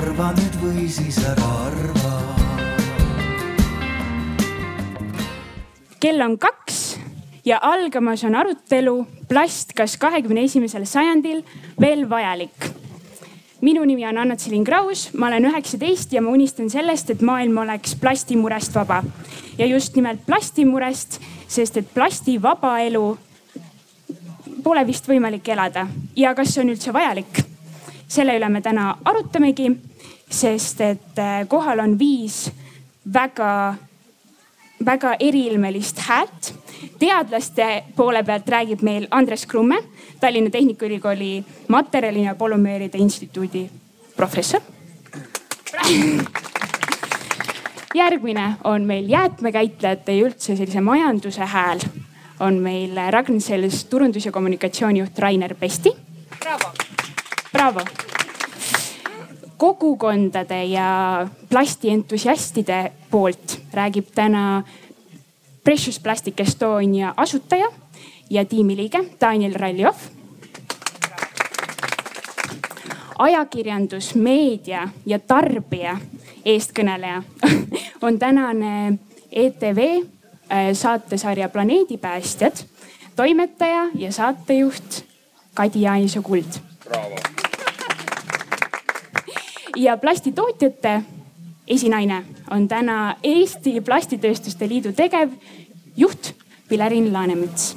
arva nüüd või siis ära arva. kell on kaks ja algamas on arutelu plast, kas kahekümne esimesel sajandil veel vajalik minu nimi on Anna-Tselin Kraus, ma olen üheksateist ja ma unistan sellest, et maailm oleks plastimurest vaba. ja just nimelt plastimurest, sest et plastivaba elu pole vist võimalik elada ja kas see on üldse vajalik. selle üle me täna arutamegi, sest et äh, kohal on viis väga, väga eriilmelist häält. teadlaste poole pealt räägib meil Andres Krumme, Tallinna Tehnikaülikooli materjali ja polümeeride instituudi professor. järgmine on meil jäätmekäitlejate ja üldse sellise majanduse hääl on meil Ragn-Sells turundus- ja kommunikatsioonijuht Rainer Pesti. Bravo. Bravo. Kogukondade ja plastientusiastide poolt räägib täna Precious Plastic Estonia asutaja ja tiimiliige Daniel Raljov. ajakirjandus, meedia ja tarbija eestkõneleja on tänane ETV äh, saatesarja Planeedipäästjad, toimetaja ja saatejuht Kadi Jaanisoo Kuld. Ja plastitootjate esinaine on täna Eesti Plastitööstuste Liidu tegevjuht Pilerin Laanemets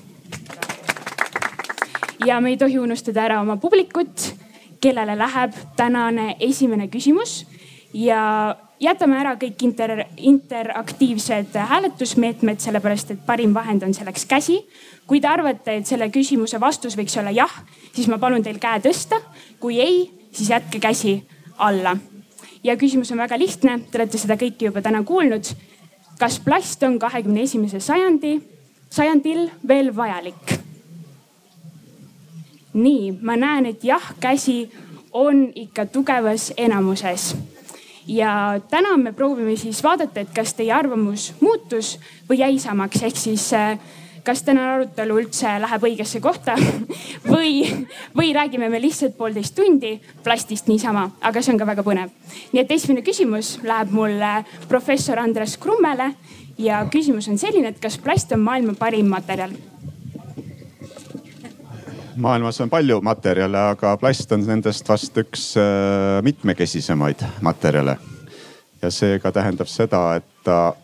ja me ei tohi unustada ära oma publikut, kellele läheb tänane esimene küsimus ja jätame ära kõik inter, interaktiivsed hääletusmeetmed, sellepärast et parim vahend on selleks käsi. kui te arvate, et selle küsimuse vastus võiks olla jah, siis ma palun teil käe tõsta. kui ei, siis jätke käsi alla. ja küsimus on väga lihtne, te olete seda kõike juba täna kuulnud. kas plast on kahekümne esimese sajandi, sajandil veel vajalik? nii, ma näen, et jah, käsi on ikka tugevas enamuses. ja täna me proovime siis vaadata, et kas teie arvamus muutus või jäi samaks, ehk siis äh, kas tänane arutelu üldse läheb õigesse kohta või, või räägime me lihtsalt poolteist tundi plastist niisama, aga see on ka väga põnev. nii et esimene küsimus läheb mulle professor Andres Krummele ja küsimus on selline, et kas plast on maailma parim materjal maailmas on palju materjale, aga plast on nendest vast üks äh, mitmekesisemaid materjale. ja seega tähendab seda, et ta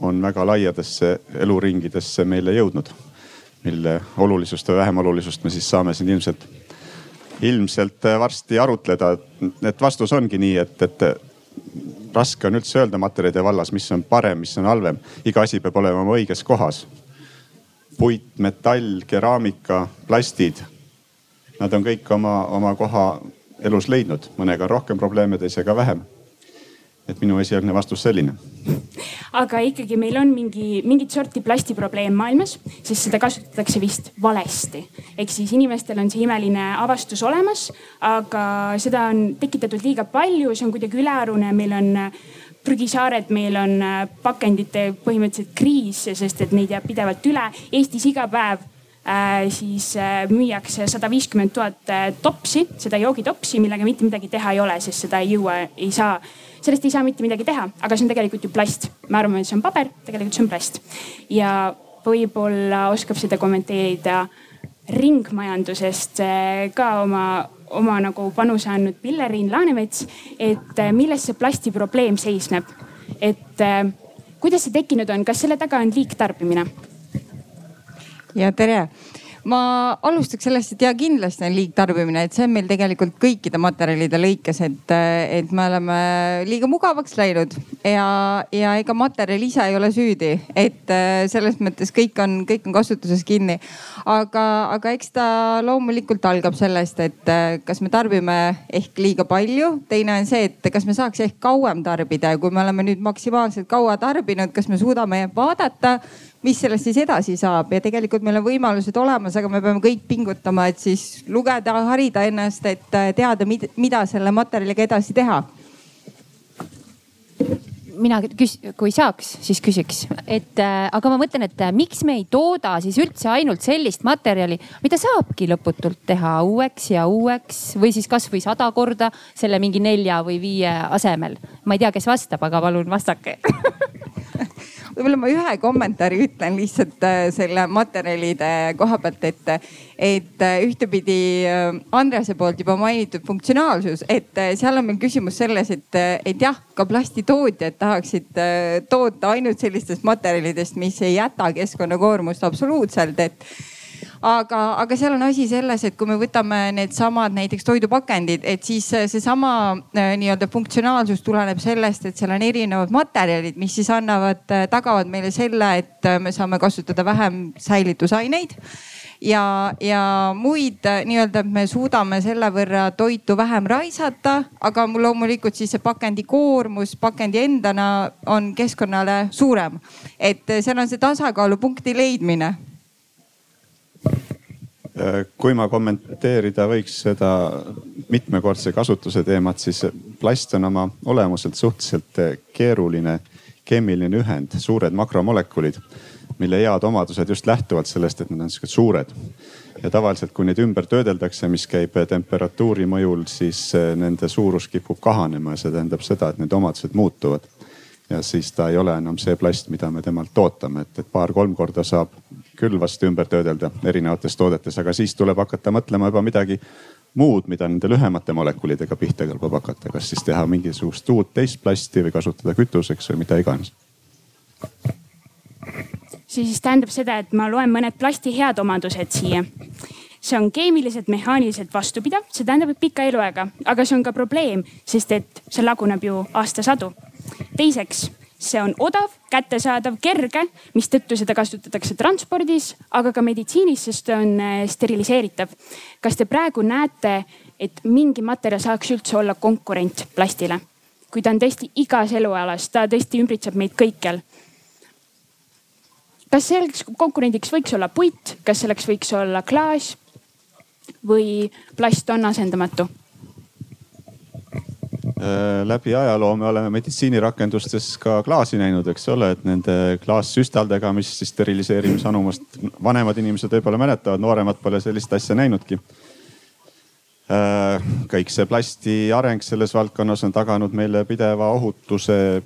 on väga laiadesse eluringidesse meile jõudnud, mille olulisust või vähem olulisust me siis saame siin ilmselt, ilmselt varsti arutleda. et vastus ongi nii, et, et raske on üldse öelda materjalide vallas, mis on parem, mis on halvem. iga asi peab olema oma õiges kohas puit, metall, keraamika, plastid nad on kõik oma, oma koha elus leidnud, mõnega rohkem probleeme, teisega vähem. Et minu esialgne vastus selline. aga ikkagi meil on mingi, mingit sorti plastiprobleem maailmas, sest seda kasutatakse vist valesti. ehk siis inimestel on see imeline avastus olemas, aga seda on tekitatud liiga palju, see on kuidagi ülearune, meil on prügisaared, meil on pakendite põhimõtteliselt kriis, sest et neid jääb pidevalt üle. Eestis iga päev Äh, siis äh, müüakse sada viiskümmend tuhat äh, topsi, seda joogitopsi, millega mitte midagi teha ei ole, sest seda ei jõua, ei saa, sellest ei saa mitte midagi teha, aga see on tegelikult ju plast. me arvame, et see on paber, tegelikult see on plast. ja võib-olla oskab seda kommenteerida ringmajandusest ka oma, oma nagu panuse andnud Pille-Riin Laanemets, et milles see plasti probleem seisneb, et kuidas see tekkinud on, kas selle taga on liigtarbimine? ja tere ma alustaks sellest, et ja kindlasti on liigtarbimine, et see on meil tegelikult kõikide materjalide lõikes, et, et me oleme liiga mugavaks läinud ja, ja ega materjal ise ei ole süüdi, et selles mõttes kõik on, kõik on kasutuses kinni. aga, aga eks ta loomulikult algab sellest, et kas me tarbime ehk liiga palju, teine on see, et kas me saaks ehk kauem tarbida ja kui me oleme nüüd maksimaalselt kaua tarbinud, kas me suudame vaadata mis sellest siis edasi saab. Ja tegelikult meil on võimalused olemas, aga me peame kõik pingutama, et siis lugeda, harida ennast, et äh, teada, mida selle materjaliga edasi teha. Mina küs-, kui saaks, siis küsiks, et äh, aga ma mõtlen, et äh, miks me ei tooda siis üldse ainult sellist materjali, mida saabki lõputult teha uueks ja uueks või siis kasvõi sada korda selle mingi nelja või viie asemel. ma ei tea, kes vastab, aga palun vastake võib-olla ma ühe kommentaari ütlen lihtsalt äh, selle materjalide koha pealt, et, et äh, ühtepidi äh, Andrease poolt juba mainitud funktsionaalsus, et seal on meil küsimus selles, et, et jah, ka plastitootjad tahaksid toota ainult sellistest materjalidest, mis ei jäta keskkonnakoormust absoluutselt, et aga, aga seal on asi selles, et kui me võtame needsamad näiteks toidupakendid, et siis seesama äh, nii-öelda funktsionaalsus tuleneb sellest, et seal on erinevad materjalid, mis siis annavad, äh, tagavad meile selle, et äh, me saame kasutada vähem säilitusaineid ja, ja muid nii-öelda, et me suudame selle võrra toitu vähem raisata, aga mul loomulikult siis see pakendi koormus pakendi endana on keskkonnale suurem. et seal on see tasakaalupunkti leidmine Äh, kui ma kommenteerida võiks seda mitmekordse kasutuse teemat, siis plast on oma olemuselt suhteliselt keeruline keemiline ühend, suured makromolekulid, mille head omadused just lähtuvalt sellest, et nad on siuksed suured. ja tavaliselt, kui neid ümber töödeldakse, mis käib temperatuuri mõjul, siis äh, nende suurus kipub kahanema ja see tähendab seda, et need omadused muutuvad ja siis ta ei ole enam see plast, mida me temalt ootame, et, et paar-kolm korda saab küll vast ümber töödelda erinevates toodetes, aga siis tuleb hakata mõtlema juba midagi muud, mida nende lühemate molekulidega pihta kõlbab hakata, kas siis teha mingisugust uut teist plasti või kasutada kütuseks või mida iganes. see siis tähendab seda, et ma loen mõned plasti head omadused siia. See on keemiliselt, mehaaniliselt vastupidav, see tähendab, pika eluaega, aga see on ka probleem, sest et see laguneb ju aastasadu teiseks, see on odav, kättesaadav, kerge, mistõttu seda kasutatakse transpordis, aga ka meditsiinis, sest ta on äh, steriliseeritav. kas te praegu näete, et mingi materjal saaks üldse olla konkurent plastile? kui ta on tõesti igas elualas, ta tõesti ümbritseb meid kõikjal. kas selleks konkurendiks võiks olla puit, kas selleks võiks olla klaas või plast on asendamatu? Äh, läbi ajaloo me oleme meditsiinirakendustes ka klaasi näinud, eks ole, et nende klaassüstaldega, mis siis steriliseerimisanumast vanemad inimesed võib-olla mäletavad, nooremad pole sellist asja näinudki. Äh, kõik see plasti areng selles valdkonnas on taganud meile pideva ohutuse,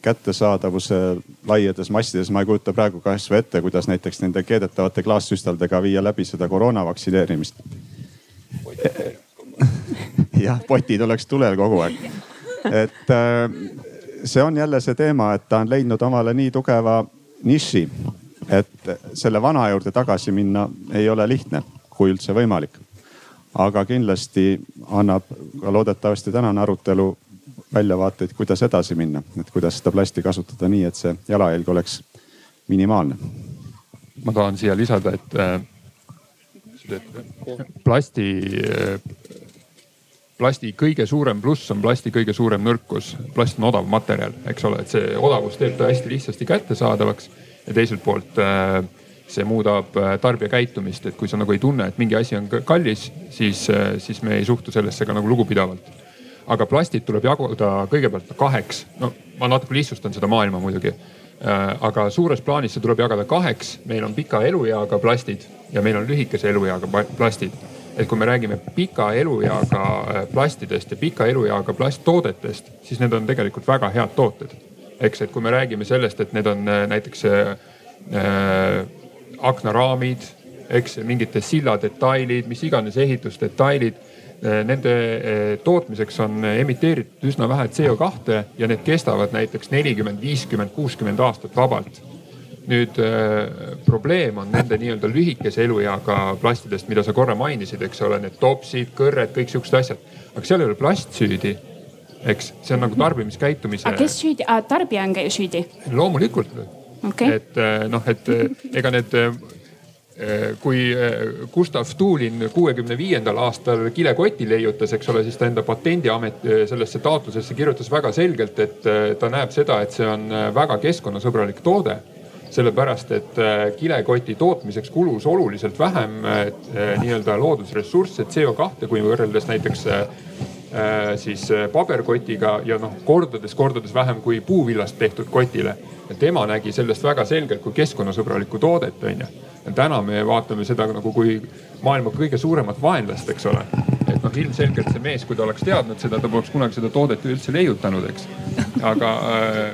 kättesaadavuse laiades massides. ma ei kujuta praegu kasvõi ette, kuidas näiteks nende keedetavate klaassüstaldega viia läbi seda koroona vaktsineerimist jah, potid oleks tulel kogu aeg. et äh, see on jälle see teema, et ta on leidnud omale nii tugeva niši, et selle vana juurde tagasi minna ei ole lihtne, kui üldse võimalik. aga kindlasti annab ka loodetavasti tänane arutelu väljavaateid, kuidas edasi minna, et kuidas seda plasti kasutada nii, et see jalajälg oleks minimaalne. ma tahan siia lisada, et äh, plasti plasti kõige suurem pluss on plasti kõige suurem nõrkus. plast on odav materjal, eks ole, et see odavus teeb ta hästi lihtsasti kättesaadavaks. Ja teiselt poolt äh, see muudab äh, tarbija käitumist, et kui sa nagu ei tunne, et mingi asi on kallis, siis, äh, siis me ei suhtu sellesse ka nagu lugupidavalt. aga plastid tuleb jaguda kõigepealt kaheks, no ma natuke lihtsustan seda maailma muidugi. Aga suures plaanis see tuleb jagada kaheks, meil on pika elueaga plastid ja meil on lühikese elueaga plastid et kui me räägime pika elueaga äh, plastidest ja pika elueaga plasttoodetest, siis need on tegelikult väga head tooted. eks, et kui me räägime sellest, et need on äh, näiteks äh, äh, aknaraamid, eks mingite silladetailid, mis iganes ehitusdetailid Nende tootmiseks on emiteeritud üsna vähe CO2 ja need kestavad näiteks nelikümmend, viiskümmend, kuuskümmend aastat vabalt nüüd äh, probleem on nende nii-öelda lühikese elueaga plastidest, mida sa korra mainisid, eks ole, need topsid, kõrred, kõik siuksed asjad. aga seal ei ole plast süüdi, eks, see on nagu tarbimiskäitumise. aga kes süüdi, tarbija on süüdi? loomulikult okay.. et äh, noh, et äh, ega need kui Gustav Stuulin kuuekümne viiendal aastal kilekoti leiutas, eks ole, siis ta enda patendiamet sellesse taotlusesse kirjutas väga selgelt, et ta näeb seda, et see on väga keskkonnasõbralik toode sellepärast et äh, kilekoti tootmiseks kulus oluliselt vähem äh, nii-öelda loodusressursse, CO2 kui võrreldes näiteks äh, siis paberkotiga ja noh, kordades-kordades vähem kui puuvillast tehtud kotile. ja tema nägi sellest väga selgelt kui keskkonnasõbralikku toodet, onju. täna me vaatame seda nagu kui maailma kõige suuremat vaenlast, eks ole. et noh, ilmselgelt see mees, kui ta oleks teadnud seda, ta poleks kunagi seda toodet üldse leiutanud, eks. aga,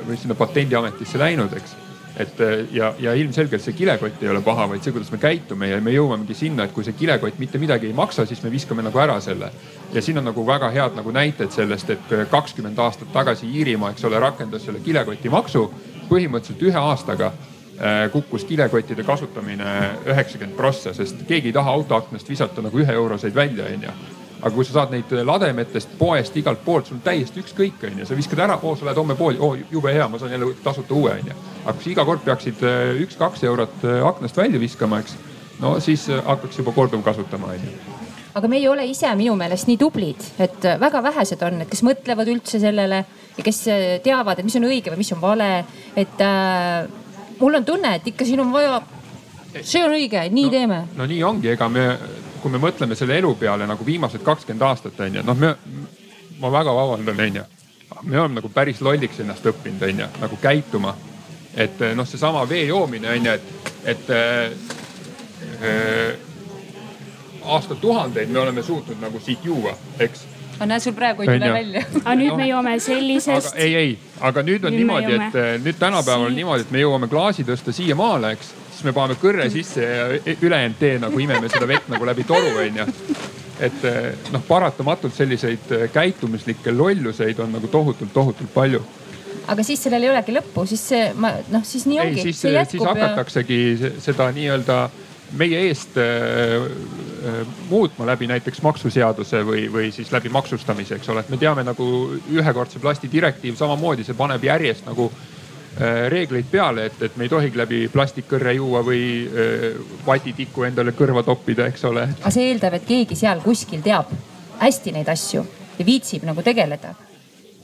või sinna patendiametisse läinud, eks et ja, ja ilmselgelt see kilekott ei ole paha, vaid see, kuidas me käitume ja me jõuamegi sinna, et kui see kilekott mitte midagi ei maksa, siis me viskame nagu ära selle. ja siin on nagu väga head nagu näited sellest, et kakskümmend aastat tagasi Iirimaa, eks ole, rakendas selle kilekoti maksu. põhimõtteliselt ühe aastaga äh, kukkus kilekottide kasutamine üheksakümmend prossa, sest keegi ei taha autoaknast visata nagu ühe euroseid välja, onju aga kui sa saad neid lademetest, poest, igalt poolt, sul on täiesti ükskõik, onju, sa viskad ära, oo, sa lähed homme poodi, oo jube hea, ma saan jälle tasuta uue, onju. aga kui sa iga kord peaksid äh, üks-kaks eurot äh, aknast välja viskama, eks, no siis äh, hakkaks juba korduvkasutama, onju aga me ei ole ise minu meelest nii tublid, et väga vähesed on, et kes mõtlevad üldse sellele ja kes teavad, et mis on õige või mis on vale. et äh, mul on tunne, et ikka siin on vaja, see on õige, nii no, teeme. no nii ongi, ega me kui me mõtleme selle elu peale nagu viimased kakskümmend aastat on ju, noh, me, ma väga vabandan, on ju. me oleme nagu päris lolliks ennast õppinud, on ju, nagu käituma. et noh, seesama vee joomine on ju, et, et äh, aastatuhandeid me oleme suutnud nagu siit juua, eks aga näe, sul praegu ei tule välja. aga nüüd no, me joome sellisest. ei, ei, aga nüüd on nüüd niimoodi, et nüüd tänapäeval on niimoodi, et me jõuame klaasi tõsta siiamaale, eks siis me paneme kõrre sisse ja e-, ülejäänud tee nagu imeme seda vett nagu läbi toru, onju. et eh, noh, paratamatult selliseid eh, käitumuslikke lolluseid on nagu tohutult, tohutult palju aga siis sellel ei olegi lõppu, siis see, ma noh, siis nii ongi. siis, siis hakataksegi ja... seda nii-öelda meie eest äh, muutma läbi näiteks maksuseaduse või, või siis läbi maksustamise, eks ole, et me teame nagu ühekordse plasti direktiiv samamoodi, see paneb järjest nagu äh, Äh, reegleid peale, et, et me ei tohigi läbi plastikkõrre juua või äh, vatitikku endale kõrva toppida, eks ole. aga see eeldab, et keegi seal kuskil teab hästi neid asju ja viitsib nagu tegeleda.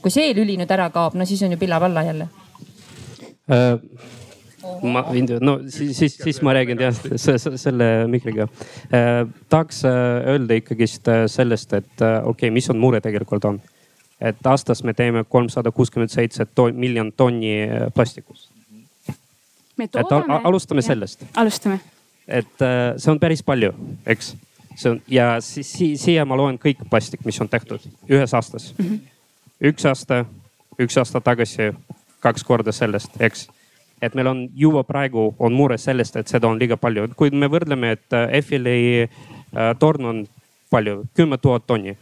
kui see lüli nüüd ära kaob, no siis on ju pilla-palla jälle äh, ma võin, no siis, siis, siis ma räägin jah selle mikriga eh,. tahaks öelda ikkagist sellest, et okei okay,, mis on mure tegelikult on et aastas me teeme kolmsada kuuskümmend seitse miljonit tonni äh, plastikust. et al alustame ja. sellest. alustame. et äh, see on päris palju, eks. see on ja siis si siia ma loen kõik plastik, mis on tehtud ühes aastas mm. -hmm. üks aasta, üks aasta tagasi, kaks korda sellest, eks et meil on juba praegu on mure sellest, et seda on liiga palju, kui me võrdleme, et äh, Eiffeli äh, torn on palju, kümme tuhat tonni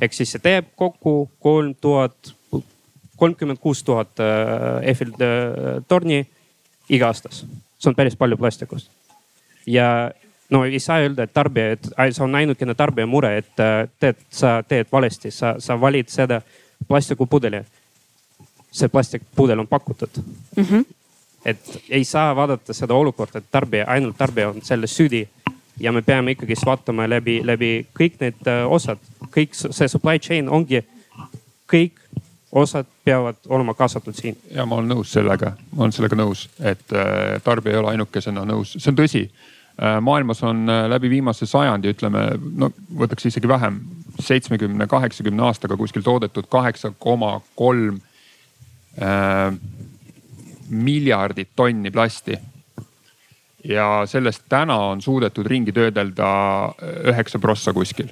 ehk siis see teeb kokku kolm tuhat, kolmkümmend kuus tuhat äh, Eiffel äh, torni iga-aastas. see on päris palju plastikust. ja no ei saa öelda, et tarbija, et see on ainukene tarbija mure, et äh, teed, sa teed valesti, sa, sa valid seda plastikupudeli. see plastikpudel on pakutud mm. -hmm. Et ei saa vaadata seda olukorda, et tarbija, ainult tarbija on selles süüdi ja me peame ikkagist vaatama läbi, läbi kõik need äh, osad, kõik see supply chain ongi, kõik osad peavad olema kaasatud siin. ja ma olen nõus sellega, ma olen sellega nõus, et äh, tarbija ei ole ainukesena nõus, see on tõsi. Äh, maailmas on läbi viimase sajandi, ütleme, no võtaks isegi vähem, seitsmekümne, kaheksakümne aastaga kuskil toodetud kaheksa koma kolm miljardit tonni plasti ja sellest täna on suudetud ringi töödelda üheksa prossa kuskil.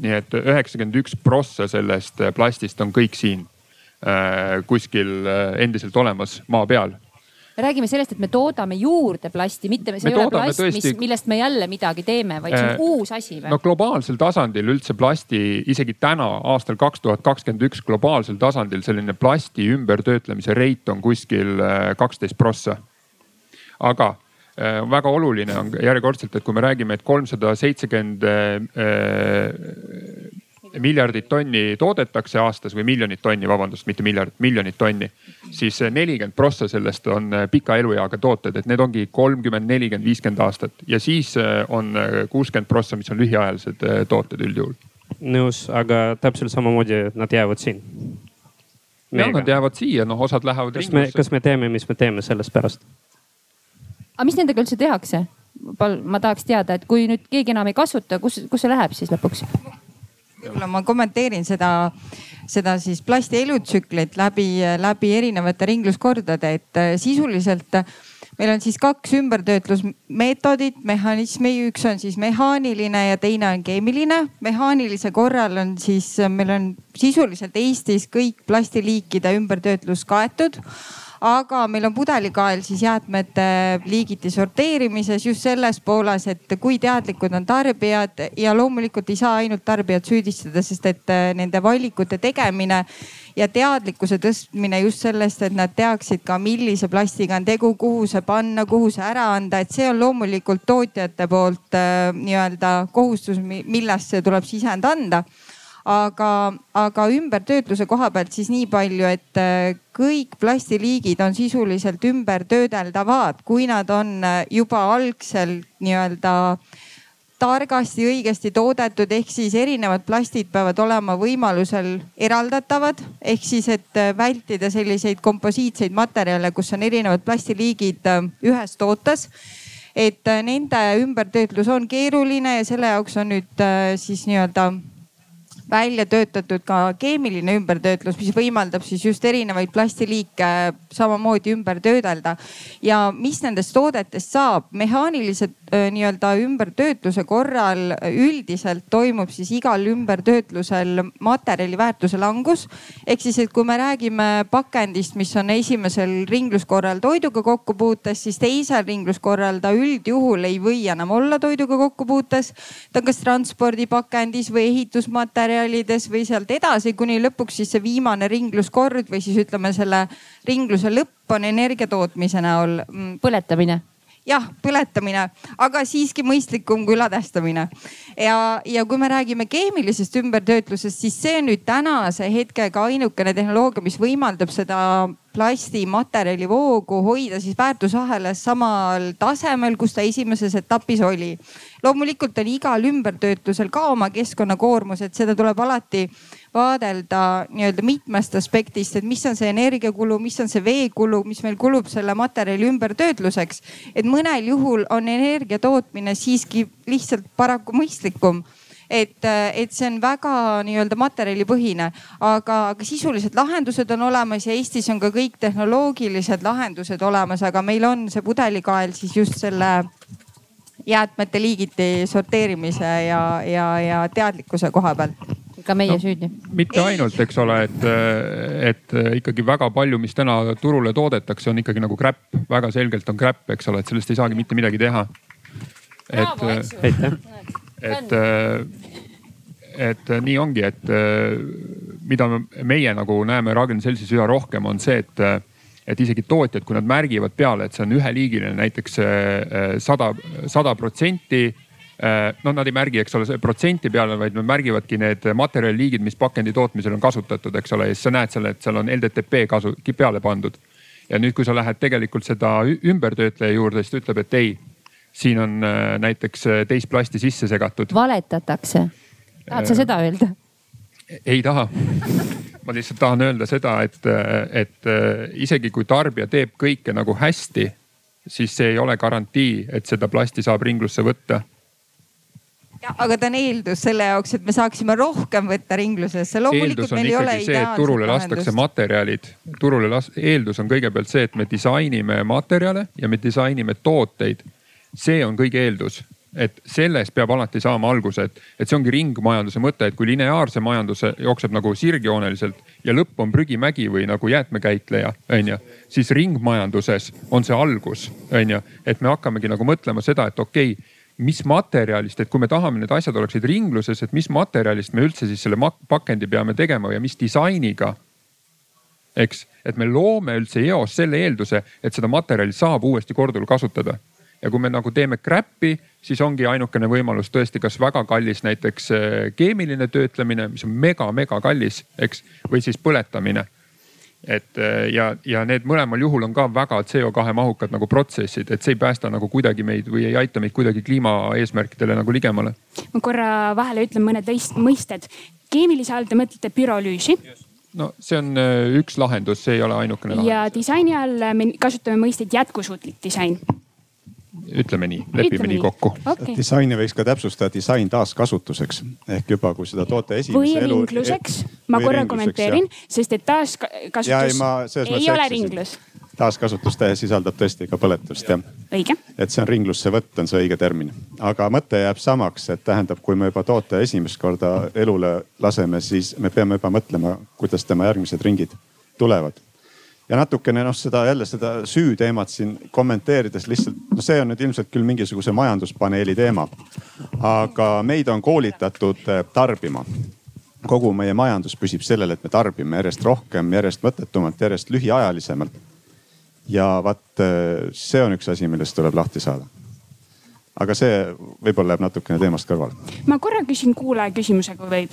nii et üheksakümmend üks prossa sellest plastist on kõik siin äh, kuskil äh, endiselt olemas maa peal räägime sellest, et me toodame juurde plasti, mitte see me ei ole plast, tõesti... mis, millest me jälle midagi teeme, vaid see on äh, uus asi või? no globaalsel tasandil üldse plasti, isegi täna aastal kaks tuhat kakskümmend üks globaalsel tasandil selline plasti ümbertöötlemise rate on kuskil äh, kaksteist prossa. aga Äh, väga oluline on järjekordselt, et kui me räägime, et kolmsada seitsekümmend miljardit tonni toodetakse aastas või miljonit tonni, vabandust, mitte miljardit, miljonit tonni. siis nelikümmend prossa sellest on äh, pika elueaga tooted, et need ongi kolmkümmend, nelikümmend, viiskümmend aastat ja siis on kuuskümmend prossa, mis on lühiajalised tooted üldjuhul. nõus, aga täpselt samamoodi nad jäävad siin. jah, nad jäävad siia, noh osad lähevad. kas me, kas me teeme, mis me teeme sellest pärast? aga mis nendega üldse tehakse? ma tahaks teada, et kui nüüd keegi enam ei kasuta, kus, kus see läheb siis lõpuks? Võib-olla ma kommenteerin seda, seda siis plasti elutsüklit läbi, läbi erinevate ringluskordade, et äh, sisuliselt meil on siis kaks ümbertöötlusmeetodit, mehhanismi, üks on siis mehaaniline ja teine on keemiline. mehaanilise korral on siis, meil on sisuliselt Eestis kõik plastiliikide ümbertöötlus kaetud aga meil on pudelikael siis jäätmete liigiti sorteerimises just selles pooles, et kui teadlikud on tarbijad ja loomulikult ei saa ainult tarbijat süüdistada, sest et äh, nende valikute tegemine ja teadlikkuse tõstmine just sellest, et nad teaksid ka, millise plastiga on tegu, kuhu see panna, kuhu see ära anda, et see on loomulikult tootjate poolt äh, nii-öelda kohustus, millest see tuleb sisend anda aga, aga ümbertöötluse koha pealt siis nii palju, et äh, kõik plastiliigid on sisuliselt ümbertöödeldavad, kui nad on äh, juba algsel nii-öelda targasti, õigesti toodetud, ehk siis erinevad plastid peavad olema võimalusel eraldatavad. ehk siis, et äh, vältida selliseid komposiitseid materjale, kus on erinevad plastiliigid ühes tootes et nende ümbertöötlus on keeruline ja selle jaoks on nüüd siis nii-öelda välja töötatud ka keemiline ümbertöötlus, mis võimaldab siis just erinevaid plastiliike samamoodi ümber töödelda. ja mis nendest toodetest saab, mehaanilise nii-öelda ümbertöötluse korral üldiselt toimub siis igal ümbertöötlusel materjali väärtuse langus. ehk siis, et kui me räägime pakendist, mis on esimesel ringluskorral toiduga kokkupuutes, siis teisel ringluskorral ta üldjuhul ei või enam olla toiduga kokkupuutes. ta on kas transpordipakendis või ehitusmaterjal materjalides või sealt edasi, kuni lõpuks siis see viimane ringluskord või siis ütleme selle ringluse lõpp on energia tootmise näol. Mm. põletamine jah, põletamine, aga siiski mõistlikum kui ladestamine. Ja, ja kui me räägime keemilisest ümbertöötlusest, siis see on nüüd tänase hetkega ainukene tehnoloogia, mis võimaldab seda plastimaterjali voogu hoida siis väärtusahelas samal tasemel, kus ta esimeses etapis oli. loomulikult on igal ümbertöötlusel ka oma keskkonnakoormus, et seda tuleb alati vaadelda nii-öelda mitmest aspektist, et mis on see energiakulu, mis on see veekulu, mis meil kulub selle materjali ümbertöötluseks. et mõnel juhul on energia tootmine siiski lihtsalt paraku mõistlikum et, et see on väga nii-öelda materjalipõhine, aga, aga sisulised lahendused on olemas ja Eestis on ka kõik tehnoloogilised lahendused olemas, aga meil on see pudelikael siis just selle jäätmete liigiti sorteerimise ja, ja, ja teadlikkuse koha peal ka meie no, süüdi. mitte ainult, eks ole, et, et ikkagi väga palju, mis täna turule toodetakse, on ikkagi nagu kräpp, väga selgelt on kräpp, eks ole, et sellest ei saagi mitte midagi teha. Et, et, et nii ongi, et mida meie nagu näeme Ragn Seltsis üha rohkem, on see, et et isegi tootjad, kui nad märgivad peale, et see on üheliigiline näiteks sada, sada protsenti Äh, no nad ei märgi, eks ole, protsenti peale, vaid nad märgivadki need materjaliliigid, mis pakendi tootmisel on kasutatud, eks ole, ja siis sa näed selle, et seal on LDTP kasu, peale pandud. ja nüüd, kui sa lähed tegelikult seda ümbertöötleja juurde, siis ta ütleb, et ei, siin on äh, näiteks äh, teist plasti sisse segatud. valetatakse. tahad sa seda öelda? ei taha ma lihtsalt tahan öelda seda, et, et isegi kui tarbija teeb kõike nagu hästi, siis see ei ole garantii, et seda plasti saab ringlusse võtta aga ta on eeldus selle jaoks, et me saaksime rohkem võtta ringlusesse. eeldus on ikkagi see, et turule lastakse materjalid, turule las-, eeldus on kõigepealt see, et me disainime materjale ja me disainime tooteid. See on kõige eeldus, et sellest peab alati saama alguse, et, et see ongi ringmajanduse mõte, et kui lineaarse majanduse jookseb nagu sirgjooneliselt ja lõpp on prügimägi või nagu jäätmekäitleja, onju. siis ringmajanduses on see algus, onju, et me hakkamegi nagu mõtlema seda, et okei okay, mis materjalist, et kui me tahame, need asjad oleksid ringluses, et mis materjalist me üldse siis selle pakendi peame tegema ja mis disainiga. eks, et me loome üldse eos selle eelduse, et seda materjali saab uuesti korduvalt kasutada. Ja kui me nagu teeme crap'i, siis ongi ainukene võimalus tõesti, kas väga kallis näiteks eh, keemiline töötlemine, mis on mega-mega kallis, eks, või siis põletamine et äh, ja, ja need mõlemal juhul on ka väga CO2 mahukad nagu protsessid, et see ei päästa nagu kuidagi meid või ei aita meid kuidagi kliimaeesmärkidele nagu ligemale. ma korra vahele ütlen mõned mõisted. keemilise all te mõtlete pürolüüsi no see on äh, üks lahendus, see ei ole ainukene lahendus. ja disaini all me kasutame mõistet jätkusuutlik disain ütleme nii, lepime nii kokku. okei. disaini võiks ka täpsustada, disain taaskasutuseks ehk juba, kui seda toote või esimese elu. ringluseks, ma või korra kommenteerin, sest et Ja ei, taaskasutus ma ei ole ringlus, taaskasutustähe sisaldab tõesti ka põletust jah õige. et see on ringlusse võtt, on see õige termin. aga mõte jääb samaks, et tähendab, kui me juba toote esimest korda elule laseme, siis me peame juba mõtlema, kuidas tema järgmised ringid tulevad. Ja natukene noh, seda jälle seda süüteemat siin kommenteerides lihtsalt, no see on nüüd ilmselt küll mingisuguse majanduspaneeli teema. aga meid on koolitatud eh, tarbima kogu meie majandus püsib sellel, et me tarbime järjest rohkem, järjest mõttetumalt, järjest lühiajalisemalt. ja vaat eh, see on üks asi, millest tuleb lahti saada. aga see võib-olla jääb natukene teemast kõrvale. ma korra küsin kuulaja küsimuse, kui võib.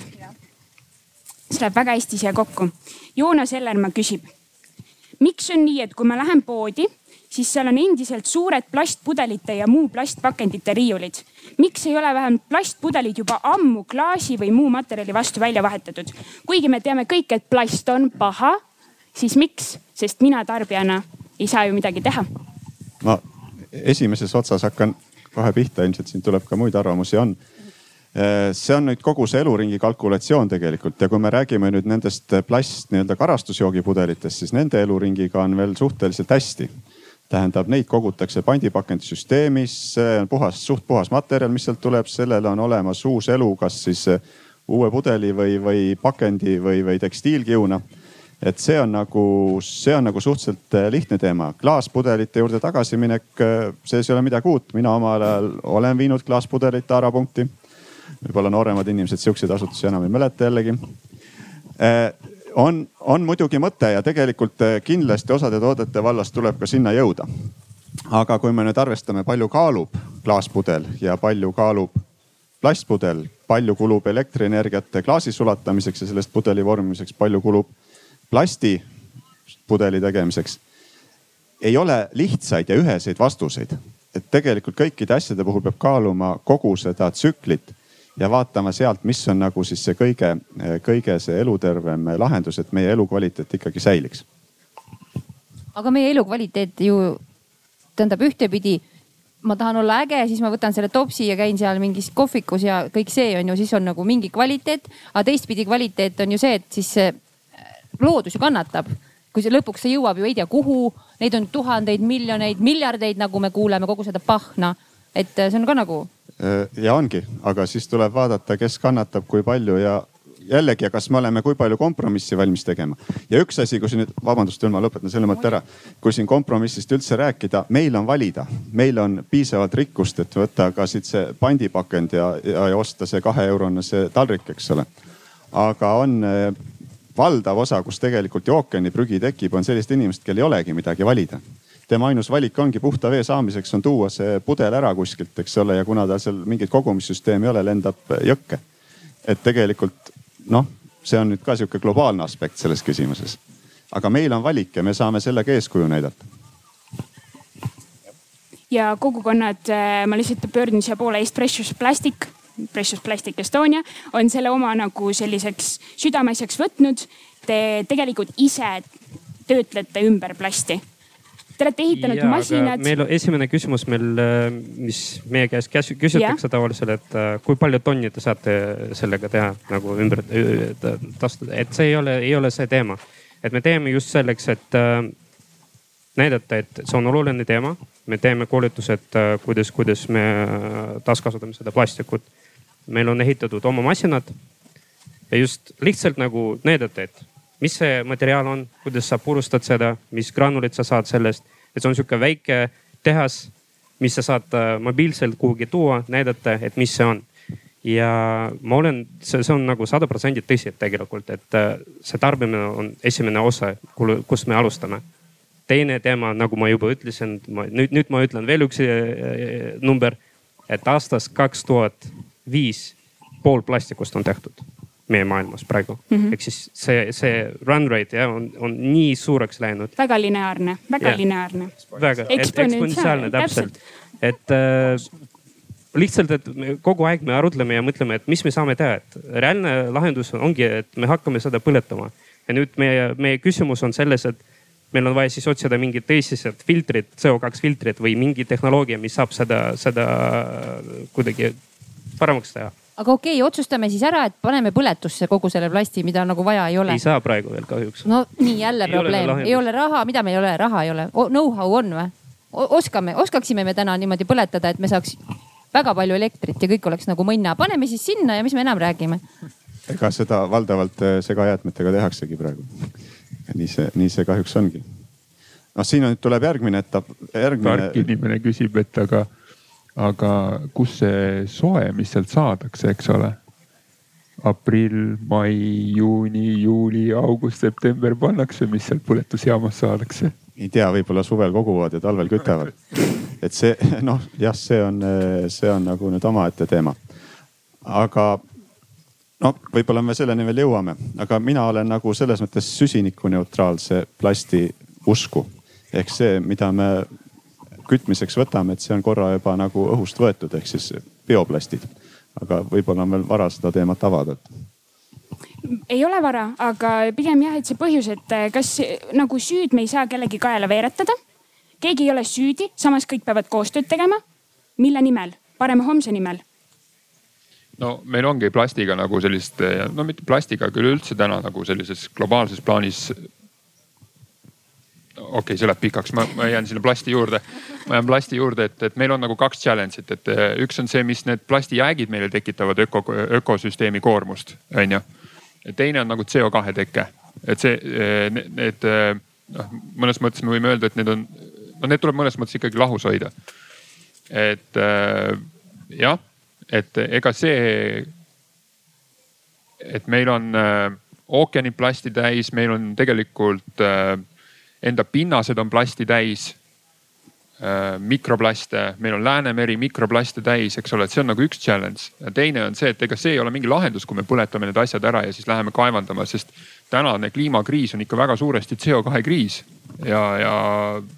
see läheb väga hästi siia kokku. Joonas Ellermaa küsib. Miks on nii, et kui ma lähen poodi, siis seal on endiselt suured plastpudelite ja muu plastpakendite riiulid. miks ei ole vähemalt plastpudelid juba ammu klaasi või muu materjali vastu välja vahetatud? kuigi me teame kõik, et plast on paha, siis miks? sest mina tarbijana ei saa ju midagi teha. ma esimeses otsas hakkan kohe pihta, ilmselt siin tuleb ka muid arvamusi, on. See on nüüd kogu see eluringi kalkulatsioon tegelikult ja kui me räägime nüüd nendest plast nii-öelda karastusjoogipudelitest, siis nende eluringiga on veel suhteliselt hästi. tähendab, neid kogutakse pandipakendisüsteemis, see on puhas, suht puhas materjal, mis sealt tuleb, sellele on olemas uus elu, kas siis uue pudeli või, või pakendi või, või tekstiilkiuna et see on nagu, see on nagu suhteliselt lihtne teema. klaaspudelite juurde tagasiminek, selles ei ole midagi uut. mina omal ajal olen viinud klaaspudelit taarapunkti. Võib-olla nooremad inimesed siukseid asutusi enam ei mäleta jällegi. on, on muidugi mõte ja tegelikult kindlasti osade toodete vallas tuleb ka sinna jõuda. aga kui me nüüd arvestame, palju kaalub klaaspudel ja palju kaalub plastpudel, palju kulub elektrienergiat klaasi sulatamiseks ja sellest pudeli vormimiseks, palju kulub plastipudeli tegemiseks. ei ole lihtsaid ja üheseid vastuseid. et tegelikult kõikide asjade puhul peab kaaluma kogu seda tsüklit ja vaatama sealt, mis on nagu siis see kõige, kõige see elutervem lahendus, et meie elukvaliteet ikkagi säiliks. aga meie elukvaliteet ju tähendab ühtepidi ma tahan olla äge, siis ma võtan selle topsi ja käin seal mingis kohvikus ja kõik see on ju, siis on nagu mingi kvaliteet. aga teistpidi kvaliteet on ju see, et siis see loodus ju kannatab. kui see lõpuks see jõuab ju ei tea kuhu, neid on tuhandeid, miljoneid, miljardeid, nagu me kuuleme, kogu seda pahna. et see on ka nagu. Ja ongi, aga siis tuleb vaadata, kes kannatab, kui palju ja jällegi, kas me oleme, kui palju kompromissi valmis tegema. ja üks asi, kui siin nüüd, vabandust, ma lõpetan selle mõtte ära. kui siin kompromissist üldse rääkida, meil on valida, meil on piisavalt rikkust, et võtta ka siit see pandipakend ja, ja, ja osta see kaheeurone see taldrik, eks ole. aga on valdav osa, kus tegelikult ju ookeaniprügi tekib, on sellised inimesed, kel ei olegi midagi valida. Tema ainus valik ongi puhta vee saamiseks on tuua see pudel ära kuskilt, eks ole, ja kuna tal seal mingit kogumissüsteemi ei ole, lendab jõkke. et tegelikult noh, see on nüüd ka sihuke globaalne aspekt selles küsimuses. aga meil on valik ja me saame sellega eeskuju näidata ja kogukonnad, ma lihtsalt pöördun siia poole, East Precious Plastic Precious Plastic Estonia on selle oma nagu selliseks südameasjaks võtnud. Te tegelikult ise töötlete ümber plasti. Te olete ehitanud ja, masinad. meil esimene küsimus meil, mis meie käest küsitakse tavaliselt, et äh, kui palju tonni te saate sellega teha nagu ümber tastuda, et see ei ole, ei ole see teema. et me teeme just selleks, et äh, näidata, et see on oluline teema. me teeme koolitused, äh, kuidas, kuidas me taaskasutame seda plastikut meil on ehitatud oma masinad ja just lihtsalt nagu näidata, et mis see materjal on, kuidas sa purustad seda, mis granulid sa saad sellest. et see on sihuke väike tehas, mis sa saad äh, mobiilselt kuhugi tuua, näidata, et mis see on. ja ma olen, see, see on nagu sada protsenti tõsi tegelikult, et äh, see tarbimine on esimene osa, kust me alustame. teine teema, nagu ma juba ütlesin, nüüd, nüüd ma ütlen veel üks äh, number, et aastast kaks tuhat viis pool plastikust on tehtud meie maailmas praegu mm -hmm.. ehk siis see, see run rate jah, on, on nii suureks läinud. väga lineaarne, väga yeah. lineaarne. väga, eksponentsiaalne täpselt, et äh, lihtsalt, et me kogu aeg me arutleme ja mõtleme, et mis me saame teha, et reaalne lahendus ongi, et me hakkame seda põletama. ja nüüd meie, meie küsimus on selles, et meil on vaja siis otsida mingid teised filtrid, CO2 filtrid või mingi tehnoloogia, mis saab seda, seda kuidagi paremaks teha. Aga okei okay,, otsustame siis ära, et paneme põletusse kogu selle plasti, mida nagu vaja ei ole. ei saa praegu veel kahjuks. no nii jälle ei probleem, ei ole raha, mida meil ei ole, raha ei ole, know-how on või? oskame, oskaksime me täna niimoodi põletada, et me saaks väga palju elektrit ja kõik oleks nagu mõnna, paneme siis sinna ja mis me enam räägime. ega seda valdavalt eh, segajäätmetega tehaksegi praegu. nii see, nii see kahjuks ongi. noh, siin nüüd tuleb järgmine etapp, järgmine. tark inimene küsib, et aga, aga kus see soe, mis sealt saadakse, eks ole aprill, mai, juuni, juuli, august, september pannakse, mis sealt põletusjaamas saadakse ei tea, võib-olla suvel koguvad ja talvel kütavad. et see noh, jah, see on, see on nagu nüüd omaette teema. aga no võib-olla me selleni veel jõuame, aga mina olen nagu selles mõttes süsinikuneutraalse plasti usku. ehk see, mida me kütmiseks võtame, et see on korra juba nagu õhust võetud, ehk siis bioplastid. aga võib-olla on veel vara seda teemat avada ei ole vara, aga pigem jah, et see põhjus, et eh, kas nagu süüd me ei saa kellegi kaela veeretada. keegi ei ole süüdi, samas kõik peavad koostööd tegema. mille nimel? parema homse nimel no meil ongi plastiga nagu sellist, no mitte plastiga, aga üleüldse täna nagu sellises globaalses plaanis. Okei okay,, see läheb pikaks, ma, ma jään sinna plasti juurde. ma jään plasti juurde, et, et meil on nagu kaks challenge'it, et üks on see, mis need plastijäägid meile tekitavad öko, ökosüsteemi koormust, onju teine on nagu CO2 teke, et see, eh, need eh, noh, mõnes mõttes me võime öelda, et need on, no need tuleb mõnes mõttes ikkagi lahus hoida. et eh, jah, et ega see, et meil on ookeanid plasti täis, meil on tegelikult enda pinnased on plasti täis Äh, mikroplaste, meil on Läänemeri mikroplaste täis, eks ole, et see on nagu üks challenge. teine on see, et ega see ei ole mingi lahendus, kui me põletame need asjad ära ja siis läheme kaevandama, sest tänane kliimakriis on ikka väga suuresti CO2 kriis ja, ja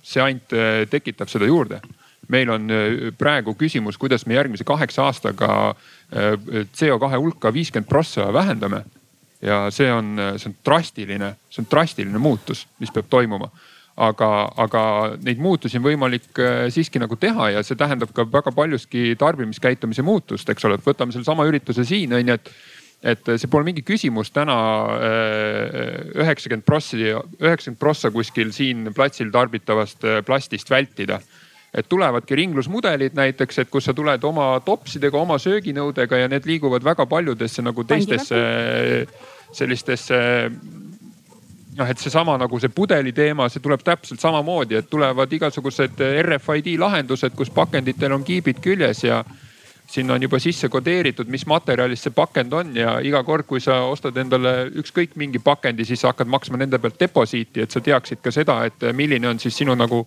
see ainult äh, tekitab seda juurde. meil on äh, praegu küsimus, kuidas me järgmise kaheksa aastaga CO2 hulka viiskümmend prossa vähendame. Ja see on, see on drastiline, see on drastiline muutus, mis peab toimuma. Aga, aga neid muutusi on võimalik äh, siiski nagu teha ja see tähendab ka väga paljuski tarbimiskäitumise muutust, eks ole, et võtame sellesama ürituse siin on ju, et et see pole mingi küsimus täna äh, üheksakümmend prossi, üheksakümmend prossa kuskil siin platsil tarbitavast äh, plastist vältida. et tulevadki ringlusmudelid näiteks, et kus sa tuled oma topsidega, oma sööginõudega ja need liiguvad väga paljudesse nagu teistesse sellistesse noh, et seesama nagu see pudeli teema, see tuleb täpselt samamoodi, et tulevad igasugused RFID lahendused, kus pakenditel on kiibid küljes ja sinna on juba sisse kodeeritud, mis materjalist see pakend on ja iga kord, kui sa ostad endale ükskõik mingi pakendi, siis sa hakkad maksma nende pealt deposiiti, et sa teaksid ka seda, et milline on siis sinu nagu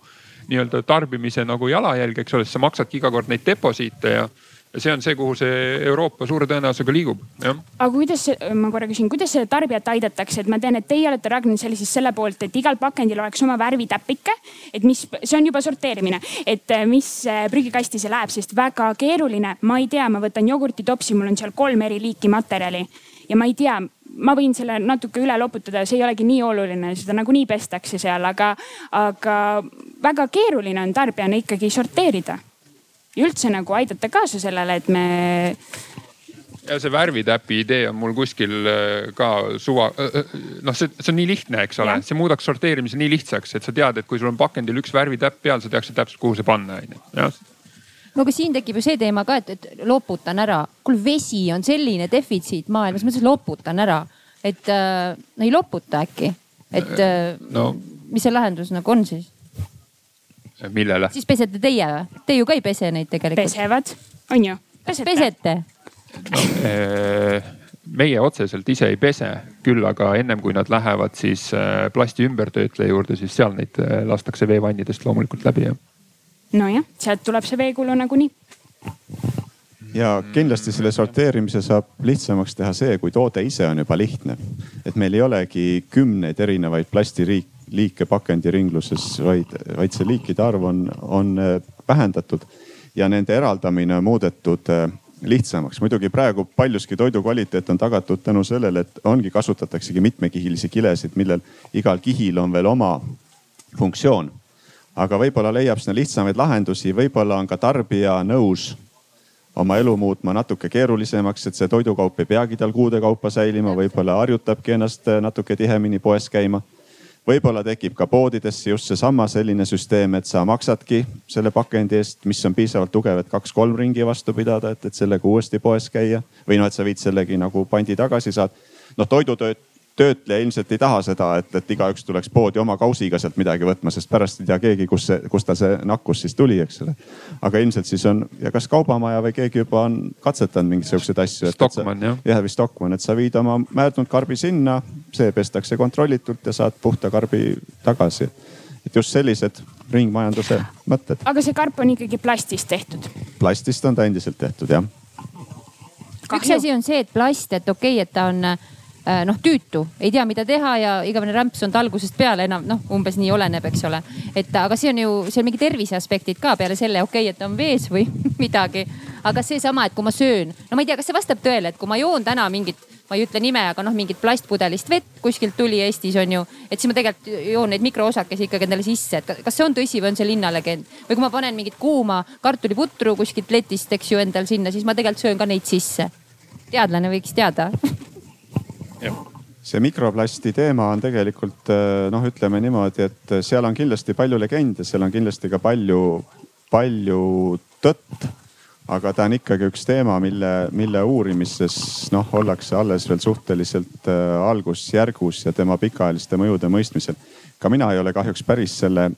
nii-öelda tarbimise nagu jalajälg, eks ole, sest sa maksadki iga kord neid deposiite ja see on see, kuhu see Euroopa suure tõenäosusega liigub, jah. aga kuidas, ma korra küsin, kuidas seda tarbijat aidatakse, et ma tean, et teie olete Ragnar selle siis selle poolt, et igal pakendil oleks oma värvitäpike. et mis, see on juba sorteerimine, et äh, mis äh, prügikasti see läheb, sest väga keeruline, ma ei tea, ma võtan jogurtitopsi, mul on seal kolm eri liiki materjali ja ma ei tea ma võin selle natuke üle loputada, see ei olegi nii oluline, seda nagunii pestakse seal, aga, aga väga keeruline on tarbijana ikkagi sorteerida ja üldse nagu aidata kaasa sellele, et me ja see värvitäpi idee on mul kuskil äh, ka suva, äh, äh, noh, see, see on nii lihtne, eks ole, see muudaks sorteerimise nii lihtsaks, et sa tead, et kui sul on pakendil üks värvitäpp peal, sa teaksid täpselt, kuhu see panna, onju. no aga siin tekib ju see teema ka, et, et loputan ära. kuule, vesi on selline defitsiit maailmas, ma siis loputan ära, et no ei loputa äkki, et no. mis see lahendus nagu on siis? Millele? siis pesete teie või? Te ju ka ei pese neid tegelikult. pesevad, on ju? pesete, pesete.? No, eh, meie otseselt ise ei pese, küll aga ennem kui nad lähevad siis eh, plasti ümbertöötleja juurde, siis seal neid eh, lastakse veevannidest loomulikult läbi, jah. nojah, sealt tuleb see veekulu nagunii ja kindlasti selle sorteerimise saab lihtsamaks teha see, kui toode ise on juba lihtne. et meil ei olegi kümneid erinevaid plastiriike liike pakendiringluses, vaid, vaid see liikide arv on, on äh, vähendatud ja nende eraldamine muudetud äh, lihtsamaks. muidugi praegu paljuski toidu kvaliteet on tagatud tänu sellele, et ongi, kasutataksegi mitmekihilisi kilesid, millel igal kihil on veel oma funktsioon. aga võib-olla leiab sinna lihtsamaid lahendusi, võib-olla on ka tarbija nõus oma elu muutma natuke keerulisemaks, et see toidukaup ei peagi tal kuude kaupa säilima, võib-olla harjutabki ennast natuke tihemini poes käima võib-olla tekib ka poodidesse just seesama selline süsteem, et sa maksadki selle pakendi eest, mis on piisavalt tugev, et kaks-kolm ringi vastu pidada, et, et sellega uuesti poes käia. või noh, et sa viid sellegi nagu pandi tagasi saad. noh, toidutööt-, töötleja ilmselt ei taha seda, et, et igaüks tuleks poodi oma kausiga sealt midagi võtma, sest pärast ei tea keegi, kus see, kust tal see nakkus siis tuli, eks ole. aga ilmselt siis on ja kas kaubamaja või keegi juba on katsetanud mingisuguseid asju. Stockmann jah. jah, või Stockmann, et sa viid oma määrdunud karbi sinna, see pestakse kontrollitult ja saad puhta karbi tagasi. et just sellised ringmajanduse mõtted. aga see karp on ikkagi plastist tehtud? plastist on ta endiselt tehtud jah. üks asi on see, et plast, et okei okay,, et ta on noh tüütu, ei tea, mida teha ja igavene rämps on ta algusest peale enam noh, umbes nii oleneb, eks ole. et aga see on ju, seal mingi tervise aspektid ka peale selle, okei okay,, et on vees või midagi. aga seesama, et kui ma söön, no ma ei tea, kas see vastab tõele, et kui ma joon täna mingit ma ei ütle nime, aga noh, mingit plastpudelist vett kuskilt tuli Eestis on ju. et siis ma tegelikult joon neid mikroosakesi ikkagi endale sisse, et kas see on tõsi või on see linnalegend? või kui ma panen mingit kuuma kartuliputru kuskilt letist, eks ju, endal sinna, siis ma tegelikult söön ka neid sisse. teadlane võiks teada see mikroplasti teema on tegelikult noh, ütleme niimoodi, et seal on kindlasti palju legende, seal on kindlasti ka palju, palju tõtt. aga ta on ikkagi üks teema, mille, mille uurimises noh, ollakse alles veel suhteliselt äh, algusjärgus ja tema pikaajaliste mõjude mõistmisel. ka mina ei ole kahjuks päris selle,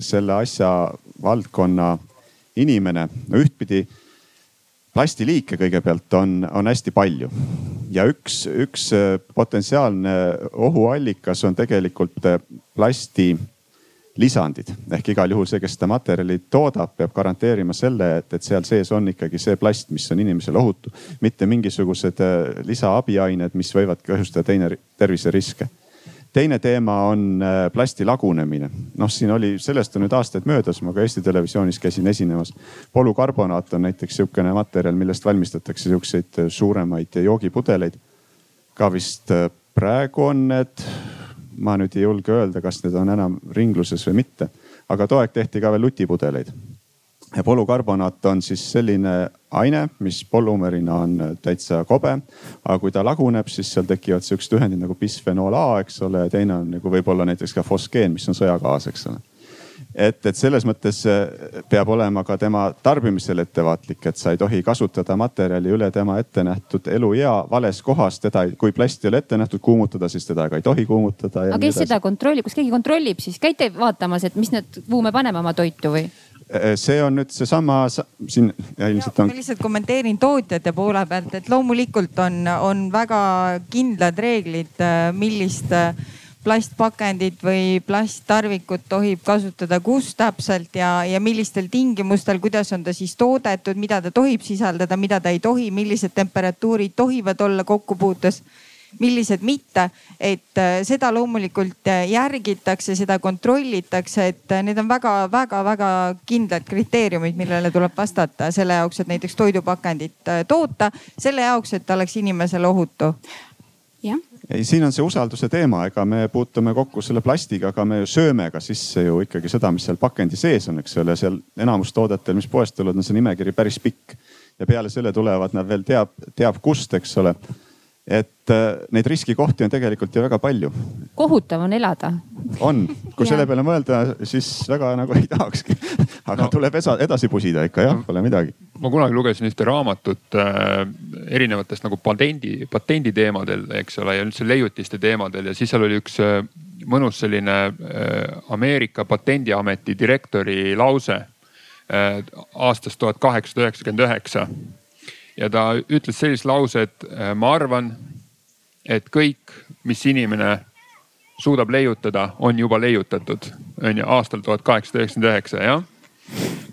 selle asja valdkonna inimene. no ühtpidi plastiliike kõigepealt on, on hästi palju. Ja üks, üks äh, potentsiaalne ohuallikas on tegelikult äh, plasti lisandid. Ehk igal juhul see, kes seda materjali toodab, peab garanteerima selle, et, et seal sees on ikkagi see plast, mis on inimesele ohutu, mitte mingisugused äh, lisaabiained, mis võivad kahjustada teine terviseriske teine teema on äh, plasti lagunemine. noh, siin oli, sellest on nüüd aastaid möödas, ma ka Eesti Televisioonis käisin esinemas. polükarbonaat on näiteks sihukene materjal, millest valmistatakse sihukeseid äh, suuremaid joogipudeleid. ka vist äh, praegu on need, ma nüüd ei julge öelda, kas need on enam ringluses või mitte, aga too aeg tehti ka veel lutipudeleid ja polükarbonaat on siis selline aine, mis polümerina on täitsa kobe. aga kui ta laguneb, siis seal tekivad siuksed ühendid nagu bisfenool A, eks ole, ja teine on nagu võib-olla näiteks ka fosgeen, mis on sõjagaas, eks ole et, et selles mõttes eh, peab olema ka tema tarbimisel ettevaatlik, et sa ei tohi kasutada materjali üle tema ettenähtud eluea vales kohas. teda, kui plasti ei ole ette nähtud kuumutada, siis teda ka ei tohi kuumutada. aga kes seda kontrollib, kas keegi kontrollib siis, käite vaatamas, et mis need, kuhu me paneme oma toitu või? Äh, see on nüüd seesama siin ja ilmselt on. ma lihtsalt kommenteerin tootjate poole pealt, et loomulikult on, on väga kindlad reeglid, äh, millist äh, plastpakendit või plasttarvikut tohib kasutada, kus täpselt ja, ja millistel tingimustel, kuidas on ta siis toodetud, mida ta tohib sisaldada, mida ta ei tohi, millised temperatuurid tohivad olla kokkupuutes millised mitte. et äh, seda loomulikult äh, järgitakse, seda kontrollitakse, et äh, need on väga-väga-väga kindlad kriteeriumid, millele tuleb vastata selle jaoks, et näiteks toidupakendit toota, selle jaoks, et ta oleks inimesele ohutu jah ei, siin on see usalduse teema, ega me puutume kokku selle plastiga, aga me ju sööme ka sisse ju ikkagi seda, mis seal pakendi sees on, eks ole, seal enamus toodetel, mis poest tulevad, on see nimekiri päris pikk. ja peale selle tulevad nad veel teab, teab kust, eks ole et äh, neid riskikohti on tegelikult ju väga palju. kohutav on elada. on, kui selle peale mõelda, siis väga nagu ei tahakski. aga no. tuleb esa, edasi pusida ikka jah, pole midagi. ma kunagi lugesin ühte raamatut äh, erinevatest nagu patendi, patendi teemadel, eks ole, ja üldse leiutiste teemadel ja siis seal oli üks äh, mõnus selline äh, Ameerika patendiameti direktori lause äh, aastast tuhat kaheksasada üheksakümmend üheksa ja ta ütles sellist lauset, äh, ma arvan, et kõik, mis inimene suudab leiutada, on juba leiutatud, on ju, aastal tuhat kaheksasada üheksakümmend üheksa, jah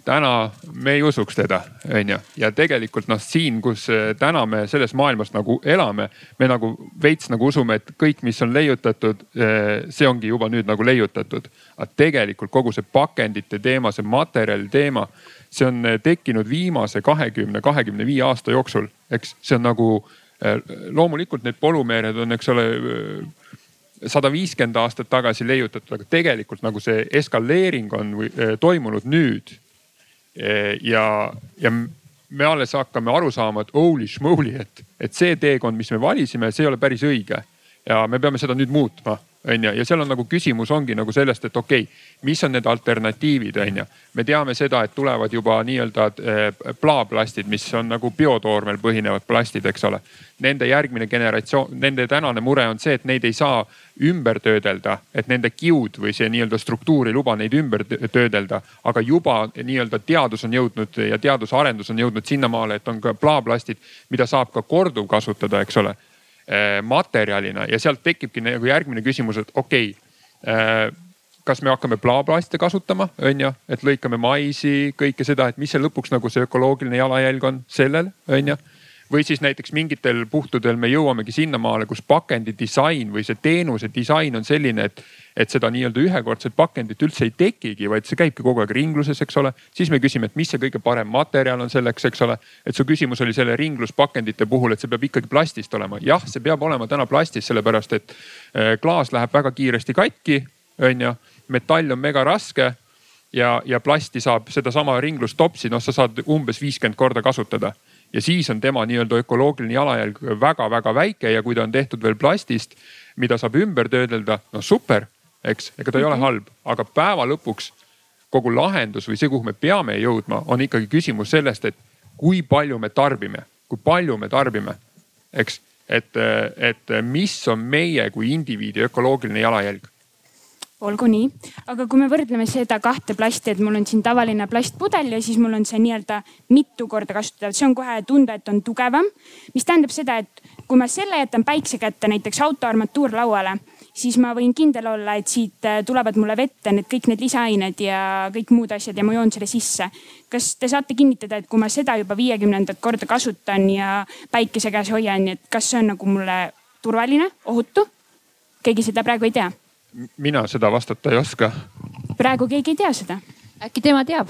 täna me ei usuks teda, onju. ja tegelikult noh, siin, kus äh, täna me selles maailmas nagu elame, me nagu veits nagu usume, et kõik, mis on leiutatud, äh, see ongi juba nüüd nagu leiutatud. aga tegelikult kogu see pakendite teema, see materjali teema see on eh, tekkinud viimase kahekümne, kahekümne viie aasta jooksul, eks see on nagu eh, loomulikult need polümeered on, eks ole, eh, sada viiskümmend aastat tagasi leiutatud, aga tegelikult nagu see eskaleering on või, eh, toimunud nüüd. Ja, ja me alles hakkame aru saama, et holy schmoly, et, et see teekond, mis me valisime, see ei ole päris õige. ja me peame seda nüüd muutma on ju, ja seal on nagu küsimus ongi nagu sellest, et okei okay,, mis on need alternatiivid, on ju. me teame seda, et tulevad juba nii-öelda eh, plaaplastid, mis on nagu biotoormel põhinevad plastid, eks ole. Nende järgmine generatsioon, nende tänane mure on see, et neid ei saa ümber töödelda, et nende kiud või see nii-öelda struktuur ei luba neid ümber töödelda. aga juba nii-öelda teadus on jõudnud ja teadusarendus on jõudnud sinnamaale, et on ka plaaplastid, mida saab ka korduvkasutada, eks ole materjalina ja sealt tekibki nagu järgmine küsimus, et okei okay, äh, kas me hakkame plaaplaste kasutama, on ju, et lõikame maisi, kõike seda, et mis see lõpuks nagu see ökoloogiline jalajälg on sellel, on ju. Või siis näiteks mingitel puhtudel me jõuamegi sinnamaale, kus pakendi disain või see teenuse disain on selline, et, et seda nii-öelda ühekordset pakendit üldse ei tekigi, vaid see käibki kogu aeg ringluses, eks ole. siis me küsime, et mis see kõige parem materjal on selleks, eks ole. et su küsimus oli selle ringluspakendite puhul, et see peab ikkagi plastist olema. jah, see peab olema täna plastist, sellepärast et äh, klaas läheb väga kiiresti katki, on ju. metall on mega raske ja, ja plasti saab sedasama ringlustopsi, noh, sa saad umbes viiskümmend korda kasutada ja siis on tema nii-öelda ökoloogiline jalajälg väga-väga väike ja kui ta on tehtud veel plastist, mida saab ümber töödelda, no super, eks, ega ta ei ole mhm. halb, aga päeva lõpuks kogu lahendus või see, kuhu me peame jõudma, on ikkagi küsimus sellest, et kui palju me tarbime, kui palju me tarbime, eks. et, et mis on meie kui indiviidi ökoloogiline jalajälg olgu nii, aga kui me võrdleme seda kahte plasti, et mul on siin tavaline plastpudel ja siis mul on see nii-öelda mitu korda kasutatav, see on kohe tunda, et on tugevam. mis tähendab seda, et kui ma selle jätan päikse kätte, näiteks auto armatuurlauale, siis ma võin kindel olla, et siit äh, tulevad mulle vette need kõik need lisaained ja kõik muud asjad ja ma joon selle sisse. kas te saate kinnitada, et kui ma seda juba viiekümnendat korda kasutan ja päikese käes hoian, et kas see on nagu mulle turvaline, ohutu? keegi seda praegu ei tea mina seda vastata ei oska. praegu keegi ei tea seda. äkki tema teab?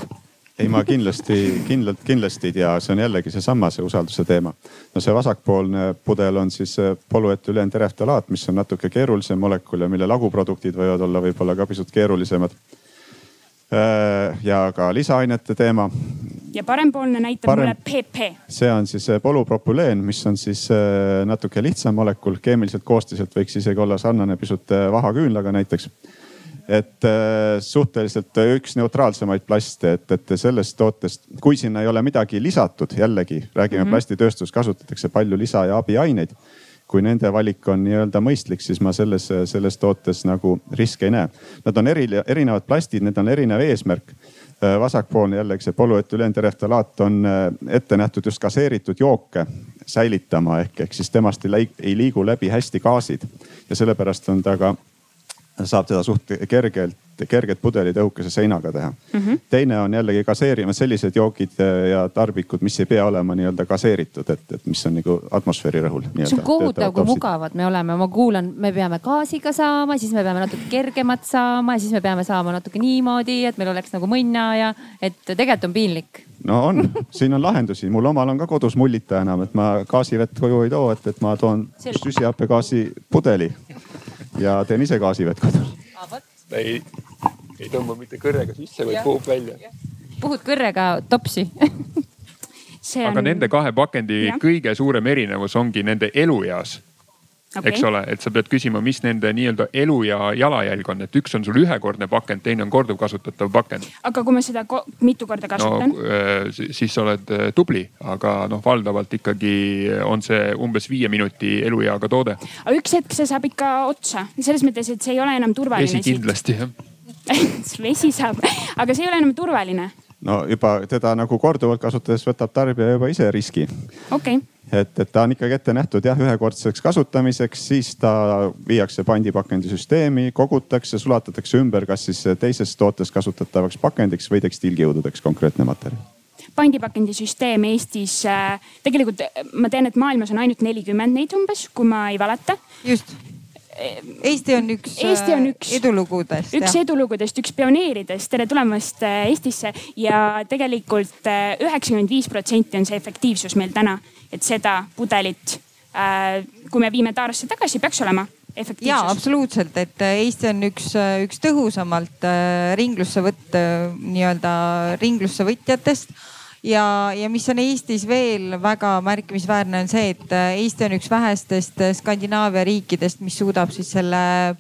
Ei, ma kindlasti, kindlalt, kindlasti ei tea, see on jällegi seesama, see usalduse teema. no see vasakpoolne pudel on siis polüetülentereftalaat, mis on natuke keerulisem molekul ja mille laguproduktid võivad olla võib-olla ka pisut keerulisemad. Äh, ja ka lisaainete teema, ja parempoolne näitab Parem... mulle PP. see on siis äh, polüpropüleen, mis on siis äh, natuke lihtsam molekul, keemiliselt koostiselt võiks isegi olla sarnane pisut äh, vahaküünlaga näiteks. Et suhteliselt üks neutraalsemaid plaste, et, et sellest tootest, kui sinna ei ole midagi lisatud, jällegi räägime mm -hmm. plastitööstus, kasutatakse palju lisa ja abiaineid kui nende valik on nii-öelda mõistlik, siis ma selles, selles tootes nagu riske ei näe. Nad on eri, erinevad plastid, need on erinev eesmärk Äh, vasakpoolne jällegi see polüetülentereftalaat on äh, ette nähtud just gaseeritud jooke säilitama ehk, ehk siis temast ei, ei liigu läbi hästi gaasid ja sellepärast on ta ka, saab teda suht kergelt kerged pudelid õhukese seinaga teha mm. -hmm. teine on jällegi gaseerima sellised joogid äh, ja tarbikud, mis ei pea olema nii-öelda gaseeritud, et, et mis on nagu atmosfääri rõhul. see on kohutav, kui mugavad me oleme, ma kuulan, me peame gaasiga saama, siis me peame natuke kergemat saama ja siis me peame saama natuke niimoodi, et meil oleks nagu mõnna ja et tegelikult on piinlik no on, siin on lahendusi, mul omal on ka kodus mullita enam, et ma gaasivett koju ei too, et, et ma toon süsihappegaasi pudeli ja teen ise gaasivett kodus. ei, ei tõmba mitte kõrrega sisse, vaid puhub välja. puhud kõrrega topsi On... aga nende kahe pakendi ja. kõige suurem erinevus ongi nende elueas okay.. eks ole, et sa pead küsima, mis nende nii-öelda elu ja jalajälg on, et üks on sul ühekordne pakend, teine on korduvkasutatav pakend. aga kui ma seda mitu korda kasutan no,? Äh, siis sa oled äh, tubli, aga noh, valdavalt ikkagi on see umbes viie minuti elueaga toode. aga üks hetk see saab ikka otsa, selles mõttes, et see ei ole enam turvaline. vesi kindlasti jah vesi saab, aga see ei ole enam turvaline. no juba teda nagu korduvalt kasutades võtab tarbija juba ise riski. okei okay. Et, et ta on ikkagi ette nähtud jah, ühekordseks kasutamiseks, siis ta viiakse pandipakendisüsteemi, kogutakse, sulatatakse ümber, kas siis teises tootes kasutatavaks pakendiks või tekstiilkiududeks konkreetne materjal pandipakendisüsteem Eestis äh,, tegelikult ma tean, et maailmas on ainult nelikümmend neid umbes, kui ma ei valeta. just Eesti on üks, Eesti on üks edulugudest. üks jah. edulugudest, üks pioneeridest, tere tulemast äh, Eestisse ja tegelikult äh, üheksakümmend viis protsenti on see efektiivsus meil täna, et seda pudelit, äh, kui me viime taarasse tagasi, peaks olema ja absoluutselt, et Eesti on üks, üks tõhusamalt ringlusse võtt, nii-öelda ringlusse võtjatest ja, ja mis on Eestis veel väga märkimisväärne, on see, et Eesti on üks vähestest Skandinaavia riikidest, mis suudab siis selle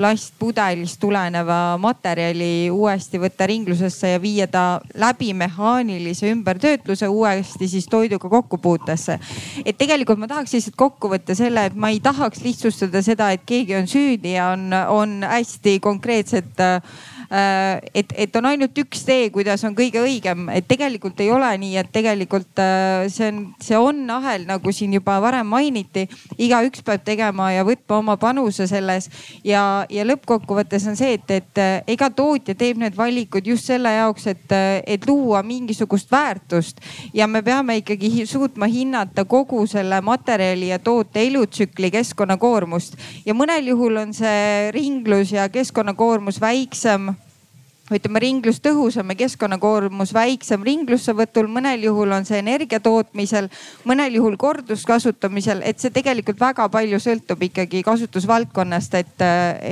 plastpudelist tuleneva materjali uuesti võtta ringlusesse ja viia ta läbi mehaanilise ümbertöötluse uuesti siis toiduga kokkupuutesse. et tegelikult ma tahaks lihtsalt kokku võtta selle, et ma ei tahaks lihtsustada seda, et keegi on süüdi ja on, on hästi konkreetsed äh, Äh, et, et on ainult üks tee, kuidas on kõige õigem, et tegelikult ei ole nii, et tegelikult äh, see on, see on ahel, nagu siin juba varem mainiti. igaüks peab tegema ja võtma oma panuse selles. Ja, ja lõppkokkuvõttes on see, et, et ega äh, tootja teeb need valikud just selle jaoks, et, et luua mingisugust väärtust. Ja me peame ikkagi suutma hinnata kogu selle materjali ja toote elutsükli keskkonnakoormust. Ja mõnel juhul on see ringlus ja keskkonnakoormus väiksem ütleme ringlus tõhusam ja keskkonnakoormus väiksem ringlussevõtul, mõnel juhul on see energia tootmisel, mõnel juhul korduskasutamisel, et see tegelikult väga palju sõltub ikkagi kasutusvaldkonnast, et,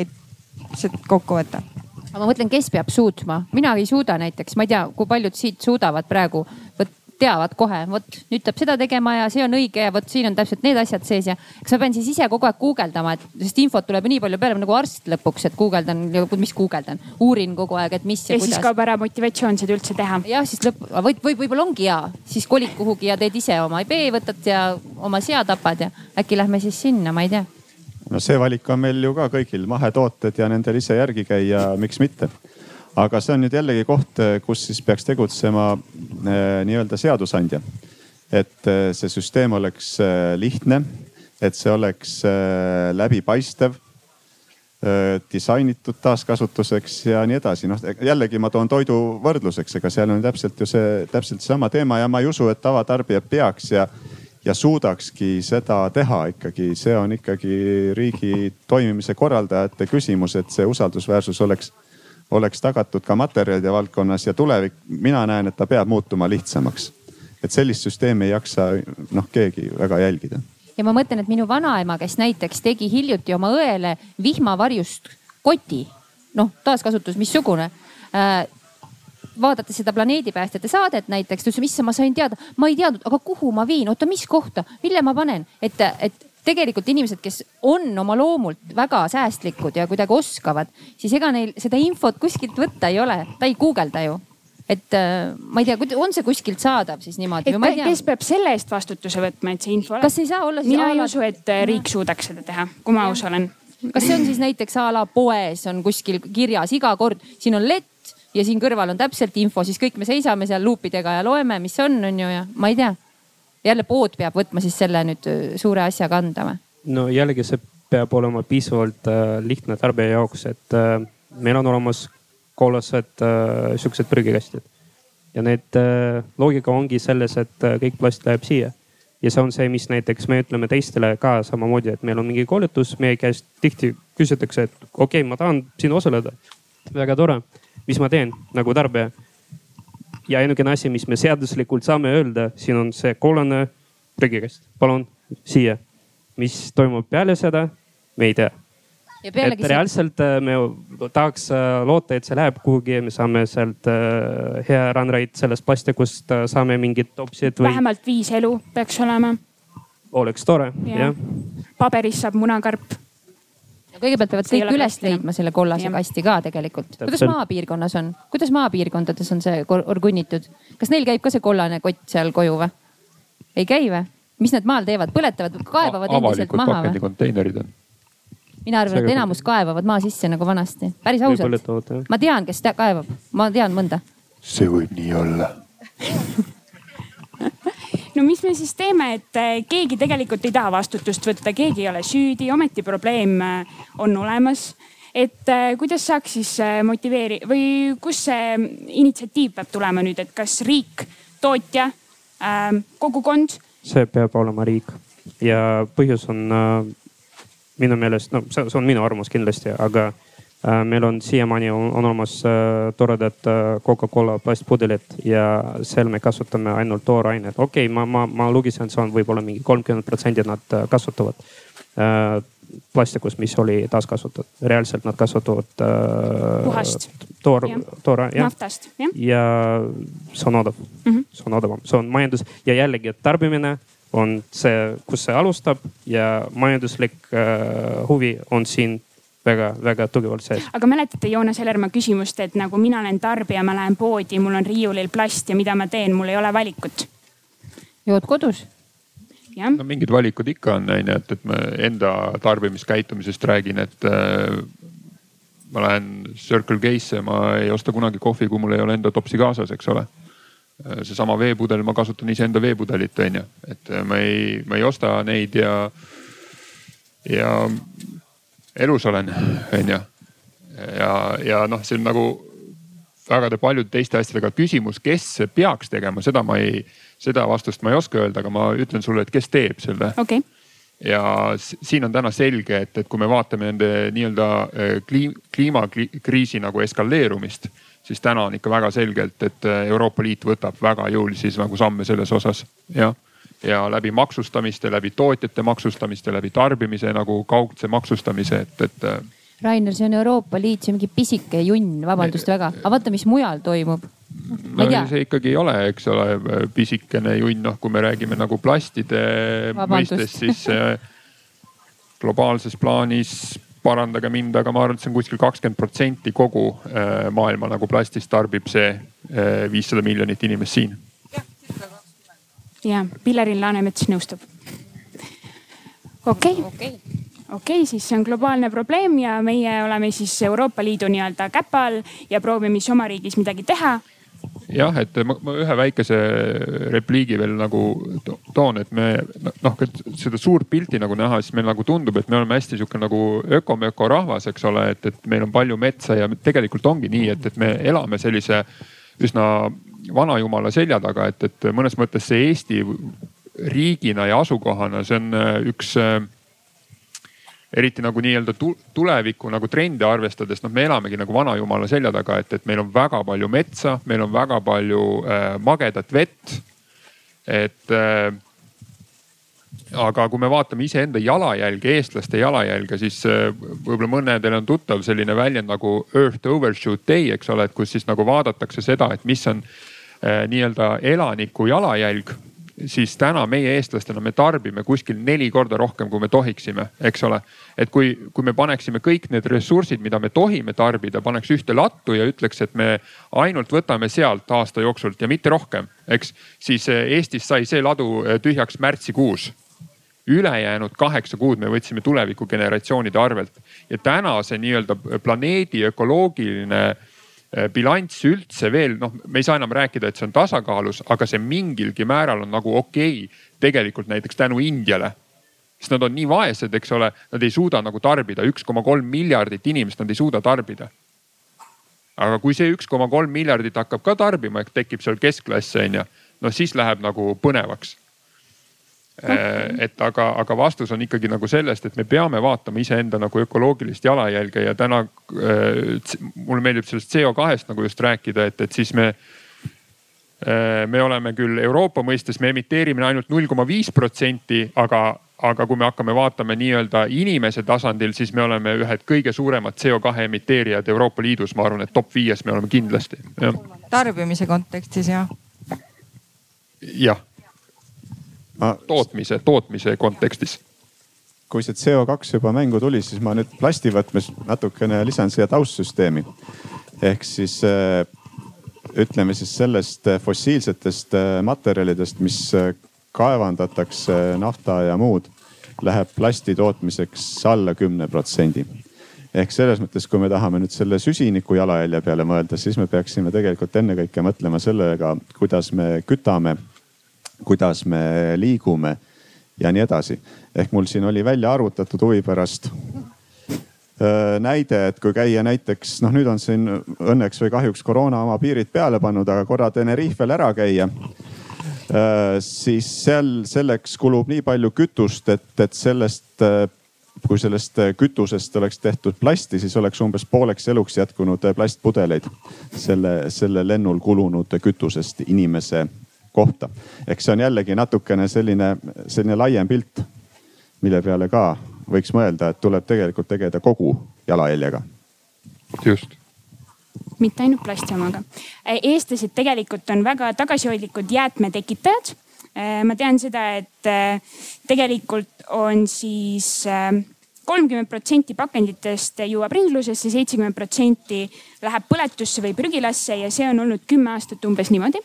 et see kokku võtta. Ma mõtlen, kes peab suutma, mina ei suuda näiteks, ma ei tea, kui paljud siit suudavad praegu vot teavad kohe, vot nüüd peab seda tegema ja see on õige ja vot siin on täpselt need asjad sees ja kas ma pean siis ise kogu aeg guugeldama, et sest infot tuleb ju nii palju peale nagu arst lõpuks, et guugeldan, mis guugeldan, uurin kogu aeg, et mis ja, ja kuidas. siis kaob ära motivatsioon seda üldse teha. jah, siis lõpp, võib, võib, võib-olla ongi hea, siis kolid kuhugi ja teed ise oma IP võtad ja oma sea tapad ja äkki lähme siis sinna, ma ei tea no see valik on meil ju ka kõigil, mahetooted ja nendel ise järgi käia, miks mitte aga see on nüüd jällegi koht, kus siis peaks tegutsema eh, nii-öelda seadusandja. et eh, see süsteem oleks eh, lihtne, et see oleks läbipaistev, disainitud taaskasutuseks ja nii edasi. noh jällegi ma toon toidu võrdluseks, ega seal on täpselt ju see, täpselt seesama teema ja ma ei usu, et tavatarbija peaks ja ja suudakski seda teha ikkagi, see on ikkagi riigi toimimise korraldajate küsimus, et see usaldusväärsus oleks oleks tagatud ka materjalide valdkonnas ja tulevik, mina näen, et ta peab muutuma lihtsamaks. et sellist süsteemi ei jaksa noh keegi väga jälgida. ja ma mõtlen, et minu vanaema, kes näiteks tegi hiljuti oma õele vihmavarjust koti, noh taaskasutus missugune äh, vaadates seda planeedipäästjate saadet näiteks, ta ütles, issand, ma sain teada, ma ei teadnud, aga kuhu ma viin, oota, mis kohta, mille ma panen, et, et tegelikult inimesed, kes on oma loomult väga säästlikud ja kuidagi oskavad, siis ega neil seda infot kuskilt võtta ei ole, ta ei guugelda ju et äh, ma ei tea, on see kuskilt saadav siis niimoodi? et kes peab selle eest vastutuse võtma, et see info kas ei saa olla siis? mina ei usu, et äh, riik suudaks seda teha, kui ma aus olen. kas see on siis näiteks a la poes on kuskil kirjas iga kord, siin on lett ja siin kõrval on täpselt info, siis kõik me seisame seal luupidega ja loeme, mis on, on ju ja ma ei tea jälle pood peab võtma siis selle nüüd äh, suure asja kanda või? no jällegi see peab olema piisavalt äh, lihtne tarbija jaoks, et äh, meil on olemas kollased äh, siuksed prügikastid. ja need äh, loogika ongi selles, et äh, kõik plast läheb siia. ja see on see, mis näiteks me ütleme teistele ka samamoodi, et meil on mingi koolitus, meie käest tihti küsitakse, et okei okay,, ma tahan siin osaleda. väga tore, mis ma teen nagu tarbija ja ainukene asi, mis me seaduslikult saame öelda, siin on see kollane prügikast, palun siia. mis toimub peale seda, me ei tea. et see... reaalselt äh, me tahaks äh, loota, et see läheb kuhugi ja me saame sealt äh, hea ranraid sellest plastikust, saame mingid topsid või. vähemalt viis elu peaks olema. oleks tore ja., jah. paberist saab munakarp kõigepealt peavad kõik üles leidma selle kollase kasti ka tegelikult. kuidas maapiirkonnas on, kuidas maapiirkondades on see orgunnitud? kas neil käib ka see kollane kott seal koju või? ei käi või? mis nad maal teevad, põletavad, kaevavad endiselt maha või? konteinerid on. mina arvan, et enamus kaevavad maa sisse nagu vanasti, päris ausalt. ma tean, kes kaevab, ma tean mõnda. see võib nii olla no mis me siis teeme, et eh, keegi tegelikult ei taha vastutust võtta, keegi ei ole süüdi, ometi probleem eh, on olemas et eh, kuidas saaks siis motiveeri- või kus see initsiatiiv peab tulema nüüd, et kas riik, tootja, kogukond? see peab olema riik ja põhjus on minu meelest, no see on minu arvamus kindlasti, aga Äh, meil on siiamaani on, on olemas äh, toredad äh, Coca-Cola plastpudelid ja seal me kasutame ainult toorainet. okei okay,, ma, ma, ma lugesin, see on võib-olla mingi kolmkümmend protsenti nad kasutavad. plastikust, mis oli taaskasutatud. reaalselt nad kasutavad äh,. puhast. toor, toora jah. naftast, jah. ja see on odav mm, -hmm. see on odavam, see on majandus ja jällegi tarbimine on see, kus see alustab ja majanduslik äh, huvi on siin väga-väga tugevalt sees. aga mäletate Joonas Hellermaa küsimust, et nagu mina olen tarbija, ma lähen poodi, mul on riiulil plast ja mida ma teen, mul ei ole valikut. jood kodus no mingid valikud ikka on, onju, et, et ma enda tarbimiskäitumisest räägin, et äh, ma lähen Circle K-sse, ma ei osta kunagi kohvi, kui mul ei ole enda topsi kaasas, eks ole. Äh, seesama veepudel, ma kasutan iseenda veepudelit, onju, et äh, ma ei, ma ei osta neid ja, ja elus olen, onju. ja, ja noh, see on nagu vägade paljude teiste asjadega küsimus, kes peaks tegema, seda ma ei seda vastust ma ei oska öelda, aga ma ütlen sulle, et kes teeb selle okay. ja siin on täna selge, et, et kui me vaatame nende nii-öelda äh, kliim, kliimakriisi nagu eskaleerumist, siis täna on ikka väga selgelt, et äh, Euroopa Liit võtab väga jõulisi nagu samme selles osas, jah ja läbi maksustamiste, läbi tootjate maksustamiste, läbi tarbimise nagu kaudse maksustamise, et, et äh, Rainer, see on Euroopa Liit, see on mingi pisike junn, vabandust väga, aga vaata, mis mujal toimub. No see ikkagi ei ole, eks ole, pisikene junn, noh, kui me räägime nagu plastide mõistes, siis globaalses plaanis parandage mind, aga ma arvan, et see on kuskil kakskümmend protsenti kogu äh, maailma nagu plastist tarbib see äh, viissada miljonit inimest siin. Ja Pillerin Laanemets nõustub. okei okay. okay., okei okay,, siis see on globaalne probleem ja meie oleme siis Euroopa Liidu nii-öelda käpa all ja proovime siis oma riigis midagi teha jah, et ma, ma ühe väikese repliigi veel nagu toon, et me noh, et seda suurt pilti nagu näha, siis meil nagu tundub, et me oleme hästi sihuke nagu ökomöko rahvas, eks ole, et, et meil on palju metsa ja tegelikult ongi nii, et, et me elame sellise üsna vanajumala selja taga, et, et mõnes mõttes see Eesti riigina ja asukohana, see on üks eriti nagu nii-öelda tuleviku nagu trende arvestades, noh, me elamegi nagu vanajumala selja taga, et, et meil on väga palju metsa, meil on väga palju äh, magedat vett. et äh, aga kui me vaatame iseenda jalajälge, eestlaste jalajälge, siis äh, võib-olla mõnedel on tuttav selline väljend nagu Earth Overshoot Day, eks ole, et kus siis nagu vaadatakse seda, et mis on äh, nii-öelda elaniku jalajälg siis täna meie eestlastena me tarbime kuskil neli korda rohkem, kui me tohiksime, eks ole. et kui, kui me paneksime kõik need ressursid, mida me tohime tarbida, paneks ühte lattu ja ütleks, et me ainult võtame sealt aasta jooksult ja mitte rohkem, eks. siis eh, Eestis sai see ladu eh, tühjaks märtsikuus ülejäänud kaheksa kuud me võtsime tulevikugeneratsioonide arvelt ja täna see nii-öelda planeedi ökoloogiline Äh, bilanss üldse veel noh, me ei saa enam rääkida, et see on tasakaalus, aga see mingilgi määral on nagu okei okay, tegelikult näiteks tänu Indiale. sest nad on nii vaesed, eks ole, nad ei suuda nagu tarbida, üks koma kolm miljardit inimest nad ei suuda tarbida. aga kui see üks koma kolm miljardit hakkab ka tarbima, ehk tekib seal keskklass on ju, noh siis läheb nagu põnevaks Äh, et aga, aga vastus on ikkagi nagu sellest, et me peame vaatama iseenda nagu ökoloogilist jalajälge ja täna äh, mulle meeldib sellest CO2-st nagu just rääkida, et, et siis me äh,. me oleme küll Euroopa mõistes, me emiteerime ainult null koma viis protsenti, aga, aga kui me hakkame vaatama nii-öelda inimese tasandil, siis me oleme ühed kõige suuremad CO2 emiteerijad Euroopa Liidus, ma arvan, et top viies me oleme kindlasti. tarbimise kontekstis jah? jah ma... tootmise, tootmise kontekstis kui see CO2 juba mängu tuli, siis ma nüüd plastivõtmes natukene lisan siia taustsüsteemi. ehk siis äh, ütleme siis sellest äh, fossiilsetest äh, materjalidest, mis kaevandatakse, nafta ja muud, läheb plasti tootmiseks alla kümne protsendi. ehk selles mõttes, kui me tahame nüüd selle süsiniku jalajälje peale mõelda, siis me peaksime tegelikult ennekõike mõtlema sellega, kuidas me kütame kuidas me liigume ja nii edasi. ehk mul siin oli välja arvutatud huvi pärast näide, et kui käia näiteks noh, nüüd on siin õnneks või kahjuks koroona oma piirid peale pannud, aga korra Tenerifel ära käia. siis seal selleks kulub nii palju kütust, et, et sellest, kui sellest kütusest oleks tehtud plasti, siis oleks umbes pooleks eluks jätkunud plastpudeleid selle, selle lennul kulunud kütusest inimese kohta. eks see on jällegi natukene selline, selline laiem pilt, mille peale ka võiks mõelda, et tuleb tegelikult tegeleda kogu jalajäljega. just mitte ainult plasti omaga. eestlased tegelikult on väga tagasihoidlikud jäätmetekitajad. ma tean seda, et tegelikult on siis kolmkümmend protsenti pakenditest jõuab ringlusesse, seitsekümmend protsenti läheb põletusse või prügilasse ja see on olnud kümme aastat umbes niimoodi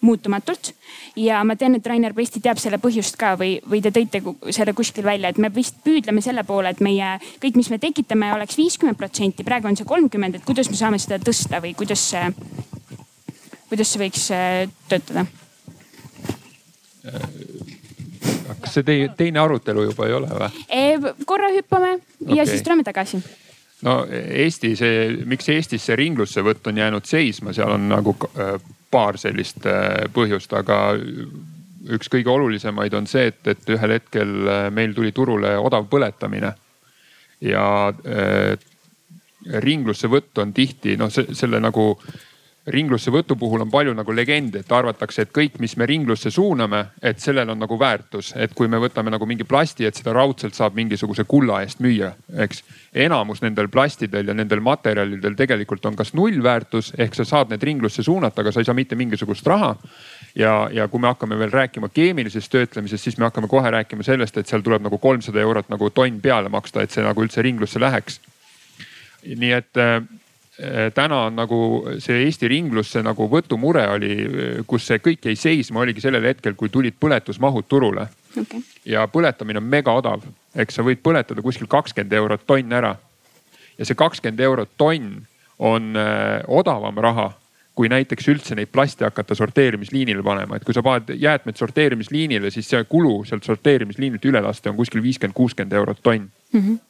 muutumatult. ja ma tean, et Rainer Pesti teab selle põhjust ka või, või te tõite selle kuskil välja, et me vist püüdleme selle poole, et meie kõik, mis me tekitame, oleks viiskümmend protsenti, praegu on see kolmkümmend, et kuidas me saame seda tõsta või kuidas see, kuidas see võiks äh, töötada? kas see teie teine arutelu juba ei ole või? Korra hüppame okay. ja siis tuleme tagasi no Eesti see, miks Eestis see ringlussevõtt on jäänud seisma, seal on nagu äh, paar sellist äh, põhjust, aga üks kõige olulisemaid on see, et, et ühel hetkel äh, meil tuli turule odav põletamine. ja äh, ringlussevõtt on tihti noh, selle nagu ringlussevõtu puhul on palju nagu legende, et arvatakse, et kõik, mis me ringlusse suuname, et sellel on nagu väärtus, et kui me võtame nagu mingi plasti, et seda raudselt saab mingisuguse kulla eest müüa, eks. enamus nendel plastidel ja nendel materjalidel tegelikult on kas nullväärtus ehk sa saad need ringlusse suunata, aga sa ei saa mitte mingisugust raha. ja, ja kui me hakkame veel rääkima keemilisest töötlemisest, siis me hakkame kohe rääkima sellest, et seal tuleb nagu kolmsada eurot nagu tonn peale maksta, et see nagu üldse ringlusse läheks. nii et äh, täna on nagu see Eesti ringlusse nagu võtumure oli, kus see kõik jäi seisma, oligi sellel hetkel, kui tulid põletusmahud turule. Okay.. ja põletamine on mega odav, eks sa võid põletada kuskil kakskümmend eurot tonn ära. ja see kakskümmend eurot tonn on äh, odavam raha kui näiteks üldse neid plaste hakata sorteerimisliinile panema, et kui sa paned jäätmed sorteerimisliinile, siis see kulu sealt sorteerimisliinilt üle lasta on kuskil viiskümmend, kuuskümmend eurot tonn. Mm. -hmm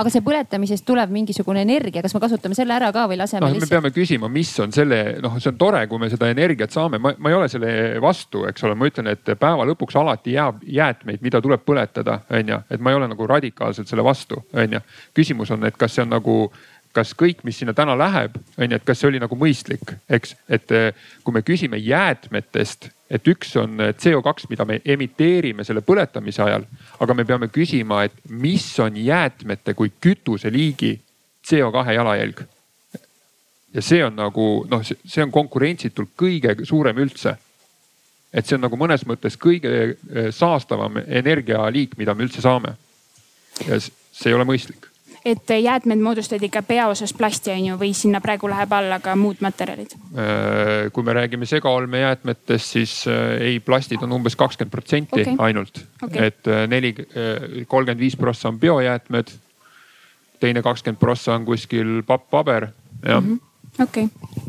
aga see põletamisest tuleb mingisugune energia, kas me kasutame selle ära ka või laseme no, lihtsalt? me peame küsima, mis on selle, noh, see on tore, kui me seda energiat saame, ma, ma ei ole selle vastu, eks ole, ma ütlen, et päeva lõpuks alati jääb jäätmeid, mida tuleb põletada, onju, et ma ei ole nagu radikaalselt selle vastu, onju. küsimus on, et kas see on nagu kas kõik, mis sinna täna läheb, on ju, et kas see oli nagu mõistlik, eks, et eh, kui me küsime jäätmetest, et üks on eh, CO2, mida me emiteerime selle põletamise ajal, aga me peame küsima, et mis on jäätmete kui kütuseliigi CO2 jalajälg. ja see on nagu noh, see on konkurentsitult kõige suurem üldse. et see on nagu mõnes mõttes kõige eh, saastavam energialiik, mida me üldse saame. ja see ei ole mõistlik et jäätmed moodustavad ikka peaosas plasti on ju, või sinna praegu läheb alla ka muud materjalid? Äh, kui me räägime segaolmejäätmetest, siis äh, ei, plastid on umbes kakskümmend protsenti okay. ainult okay.. et äh, neli, kolmkümmend viis prossa on biojäätmed. teine kakskümmend prossa on kuskil papp-paber, jah mm -hmm.. okei okay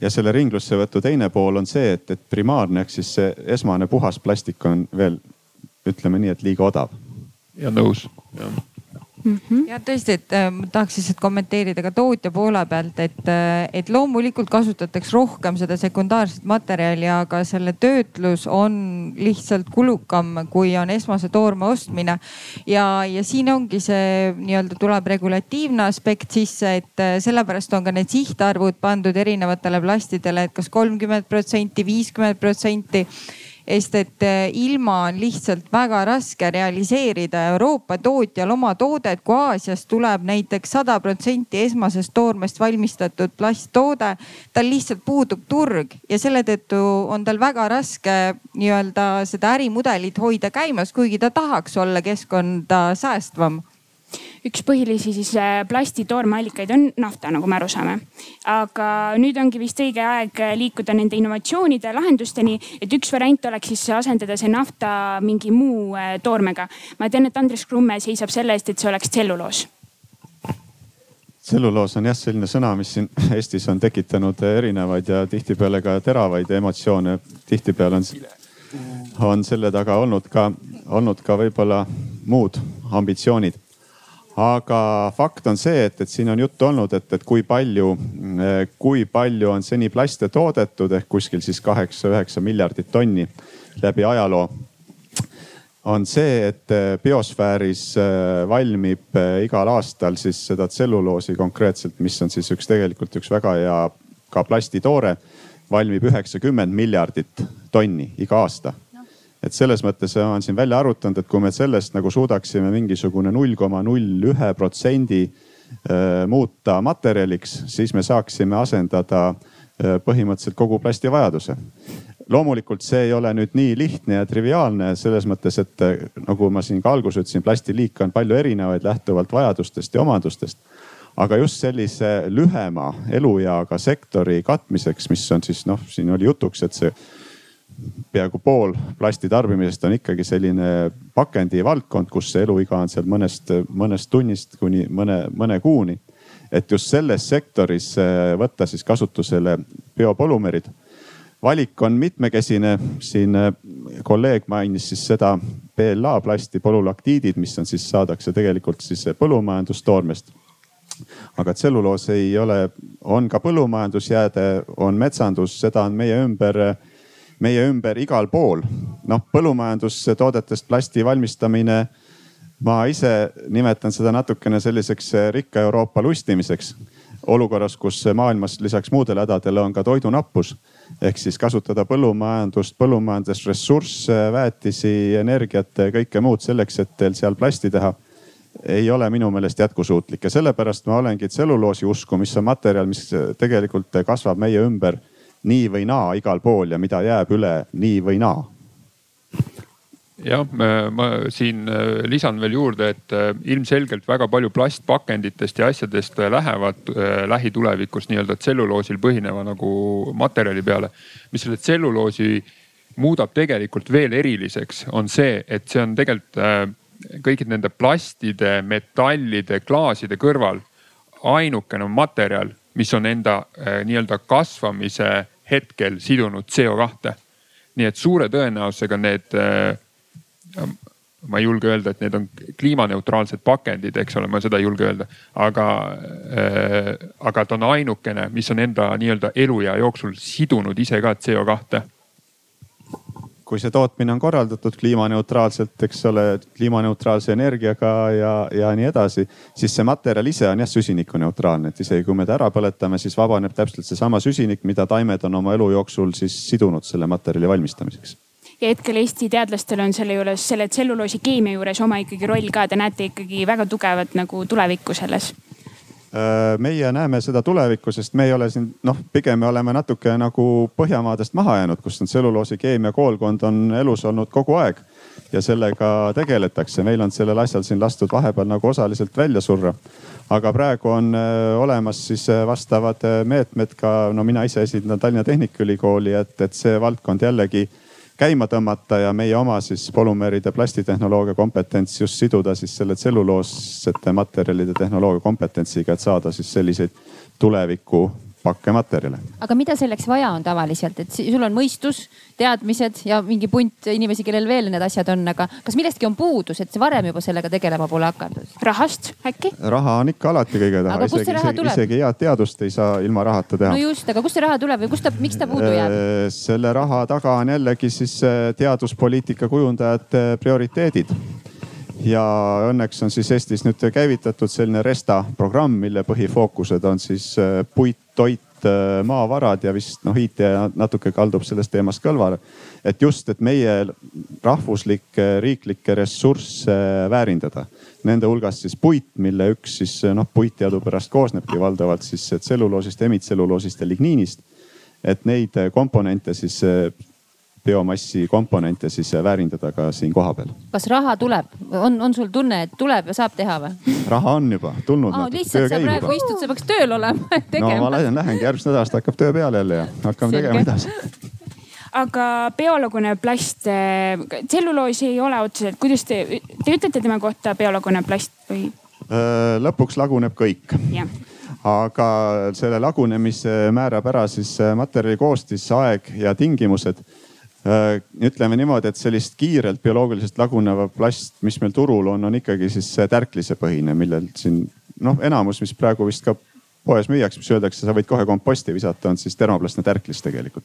ja selle ringlussevõtu teine pool on see, et, et primaarne ehk siis see esmane puhas plastik on veel ütleme nii, et liiga odav. ja nõus, jah mm. -hmm. ja tõesti, et äh, tahaks lihtsalt kommenteerida ka tootja poole pealt, et, äh, et loomulikult kasutatakse rohkem seda sekundaarset materjali, aga selle töötlus on lihtsalt kulukam, kui on esmase toorme ostmine. ja, ja siin ongi see nii-öelda tuleb regulatiivne aspekt sisse, et äh, sellepärast on ka need sihtarvud pandud erinevatele plastidele, et kas kolmkümmend protsenti, viiskümmend protsenti sest et eh, ilma on lihtsalt väga raske realiseerida Euroopa tootjal oma toodet, kui Aasiast tuleb näiteks sada protsenti esmasest toormest valmistatud plasttoode. tal lihtsalt puudub turg ja selle tõttu on tal väga raske nii-öelda seda ärimudelit hoida käimas, kuigi ta tahaks olla keskkonda säästvam üks põhilisi siis äh, plasti toormeallikaid on nafta, nagu me aru saame. aga nüüd ongi vist õige aeg liikuda nende innovatsioonide lahendusteni, et üks variant oleks siis asendada see nafta mingi muu äh, toormega. ma tean, et Andres Krumme seisab selle eest, et see oleks tselluloos tselluloos on jah selline sõna, mis siin Eestis on tekitanud erinevaid ja tihtipeale ka teravaid emotsioone. tihtipeale on, on selle taga olnud ka, olnud ka võib-olla muud ambitsioonid aga fakt on see, et, et siin on juttu olnud, et, et kui palju, kui palju on seni plaste toodetud ehk kuskil siis kaheksa-üheksa miljardit tonni läbi ajaloo. on see, et biosfääris äh, valmib igal aastal siis seda tselluloosi konkreetselt, mis on siis üks tegelikult üks väga hea ka plastitoore, valmib üheksakümmend miljardit tonni iga aasta et selles mõttes on siin välja arvutanud, et kui me sellest nagu suudaksime mingisugune null koma null ühe protsendi äh, muuta materjaliks, siis me saaksime asendada äh, põhimõtteliselt kogu plastivajaduse. Loomulikult see ei ole nüüd nii lihtne ja triviaalne selles mõttes, et äh, nagu ma siin ka alguses ütlesin, plastiliike on palju erinevaid lähtuvalt vajadustest ja omadustest. Aga just sellise lühema elueaga sektori katmiseks, mis on siis noh, siin oli jutuks, et see peaaegu pool plasti tarbimisest on ikkagi selline pakendivaldkond, kus see eluiga on seal mõnest, mõnest tunnist kuni mõne, mõne kuuni. et just selles sektoris eh, võtta siis kasutusele biopolümerid. valik on mitmekesine, siin eh, kolleeg mainis siis seda PLA plasti, polülaktiidid, mis on siis, saadakse tegelikult siis põllumajandustoormest aga tselluloos ei ole, on ka põllumajandusjääde, on metsandus, seda on meie ümber, meie ümber igal pool. noh, põllumajandustoodetest plasti valmistamine, ma ise nimetan seda natukene selliseks rikka Euroopa lustimiseks olukorras, kus maailmas lisaks muudele hädadele on ka toidunappus. ehk siis kasutada põllumajandust, põllumajandusressursse, väetisi, energiat, kõike muud selleks, et teil seal plasti teha ei ole minu meelest jätkusuutlik ja sellepärast ma olengi tselluloosi usku, mis on materjal, mis tegelikult kasvab meie ümber nii või naa igal pool ja mida jääb üle nii või naa jah, ma siin äh, lisan veel juurde, et äh, ilmselgelt väga palju plastpakenditest ja asjadest lähevad äh, lähitulevikus nii-öelda tselluloosil põhineva nagu materjali peale. mis selle tselluloosi muudab tegelikult veel eriliseks, on see, et see on tegelikult kõikide nende plastide, metallide, klaaside kõrval ainukene materjal, mis on enda nii-öelda kasvamise hetkel sidunud CO2. nii et suure tõenäosusega need äh, ma ei julge öelda, et need on kliimaneutraalsed pakendid, eks ole, ma seda ei julge öelda. aga äh,, aga ta on ainukene, mis on enda nii-öelda eluea jooksul sidunud ise ka CO2 kui see tootmine on korraldatud kliimaneutraalselt, eks ole, kliimaneutraalse energiaga ja, ja nii edasi, siis see materjal ise on jah süsinikuneutraalne, et isegi kui me ta ära põletame, siis vabaneb täpselt seesama süsinik, mida taimed on oma elu jooksul siis sidunud selle materjali valmistamiseks. Ja hetkel Eesti teadlastel on selle juures, selle tselluloosi keemia juures oma ikkagi roll ka, te näete ikkagi väga tugevat nagu tulevikku selles meie näeme seda tulevikku, sest me ei ole siin noh, pigem me oleme natuke nagu Põhjamaadest maha jäänud, kus on tselluloosi keemia koolkond on elus olnud kogu aeg ja sellega tegeletakse. meil on sellel asjal siin lastud vahepeal nagu osaliselt välja surra. aga praegu on äh, olemas siis äh, vastavad meetmed ka, no mina ise esindan Tallinna Tehnikaülikooli, et, et see valdkond jällegi käima tõmmata ja meie oma siis polümeeride plastitehnoloogia kompetents just siduda siis selle tselluloossete materjalide tehnoloogia kompetentsiga, et saada siis selliseid tuleviku pakkematerjale. aga mida selleks vaja on tavaliselt, et sul on mõistus, teadmised ja mingi punt inimesi, kellel veel need asjad on, aga kas millestki on puudus, et varem juba sellega tegelema pole hakatud? rahast äkki? raha on ikka alati kõige taha, isegi, isegi, isegi head teadust ei saa ilma rahata teha. no just, aga kust see raha tuleb või kust ta, miks ta puudu jääb? Äh, selle raha taga on jällegi siis äh, teaduspoliitika kujundajate prioriteedid ja õnneks on siis Eestis nüüd käivitatud selline Resta programm, mille põhifookused on siis äh, puit, toit, äh, maavarad ja vist noh, IT natuke kaldub sellest teemast kõrvale. et just, et meie rahvuslikke, riiklikke ressursse väärindada. Nende hulgas siis puit, mille üks siis noh, puit teadupärast koosnebki valdavalt siis tselluloosist, emitselluloosist ja ligniinist. et neid komponente siis biomassi komponente siis väärindada ka siin kohapeal. kas raha tuleb, on, on sul tunne, et tuleb ja saab teha või? raha on juba tulnud oh,. lihtsalt sa praegu juba. istud, sa peaks tööl olema no ma lähen, lähengi järgmisest nädalast hakkab töö peale jälle ja hakkame Selge. tegema edasi aga bioloogne plast, eh, tselluloosi ei ole otseselt, kuidas te, te ütlete tema kohta bioloogne plast või? Äh, lõpuks laguneb kõik. aga selle lagunemise määrab ära siis materjali koostis, aeg ja tingimused Äh, ütleme niimoodi, et sellist kiirelt bioloogiliselt laguneva plast, mis meil turul on, on ikkagi siis tärklisepõhine, millel siin noh, enamus, mis praegu vist ka poes müüakse, mis öeldakse, sa võid kohe komposti visata, on siis termoplastne tärklis tegelikult.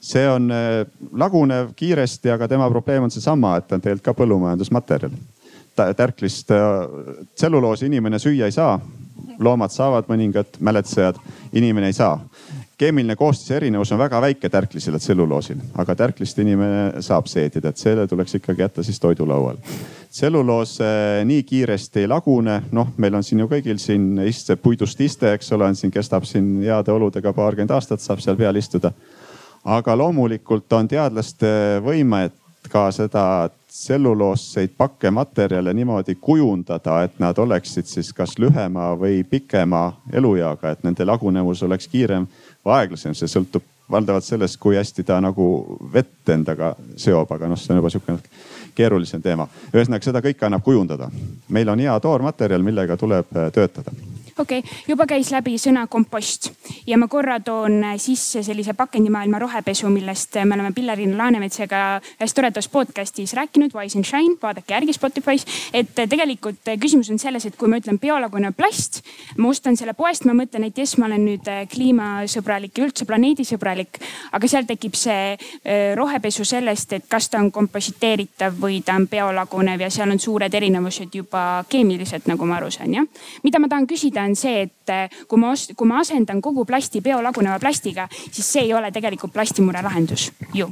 see on äh, lagunev kiiresti, aga tema probleem on seesama, et ta on tegelikult ka põllumajandusmaterjal. tärklist, äh, tselluloosi inimene süüa ei saa. loomad saavad mõningad mäletsejad, inimene ei saa keemiline koostise erinevus on väga väike tärklisel ja tselluloosil, aga tärklist inimene saab seedida, et selle tuleks ikkagi jätta siis toidulaual. tselluloos nii kiiresti ei lagune, noh, meil on siin ju kõigil siin iste, puidust iste, eks ole, on siin, kestab siin heade oludega paarkümmend aastat, saab seal peal istuda. aga loomulikult on teadlaste võime, et ka seda tselluloosseid pakkematerjale niimoodi kujundada, et nad oleksid siis kas lühema või pikema elueaga, et nende lagunevus oleks kiirem aeglasem, see sõltub valdavalt sellest, kui hästi ta nagu vett endaga seob, aga noh, see on juba sihukene keerulisem teema. ühesõnaga, seda kõike annab kujundada. meil on hea toormaterjal, millega tuleb töötada okei okay., juba käis läbi sõna kompost ja ma korra toon sisse sellise pakendimaailma rohepesu, millest me oleme Pilleriin Laanemetsaga ühes toredas podcast'is rääkinud, Wise and Shine, vaadake järgi Spotify's. et tegelikult küsimus on selles, et kui ma ütlen biolagunev plast, ma ostan selle poest, ma mõtlen, et jess, ma olen nüüd kliimasõbralik ja üldse planeedisõbralik. aga seal tekib see äh, rohepesu sellest, et kas ta on kompositeeritav või ta on biolagunev ja seal on suured erinevused juba keemiliselt, nagu ma aru saan jah. mida ma tahan küsida on see, et eh, kui ma, kui ma asendan kogu plasti biolaguneva plastiga, siis see ei ole tegelikult plastimure lahendus ju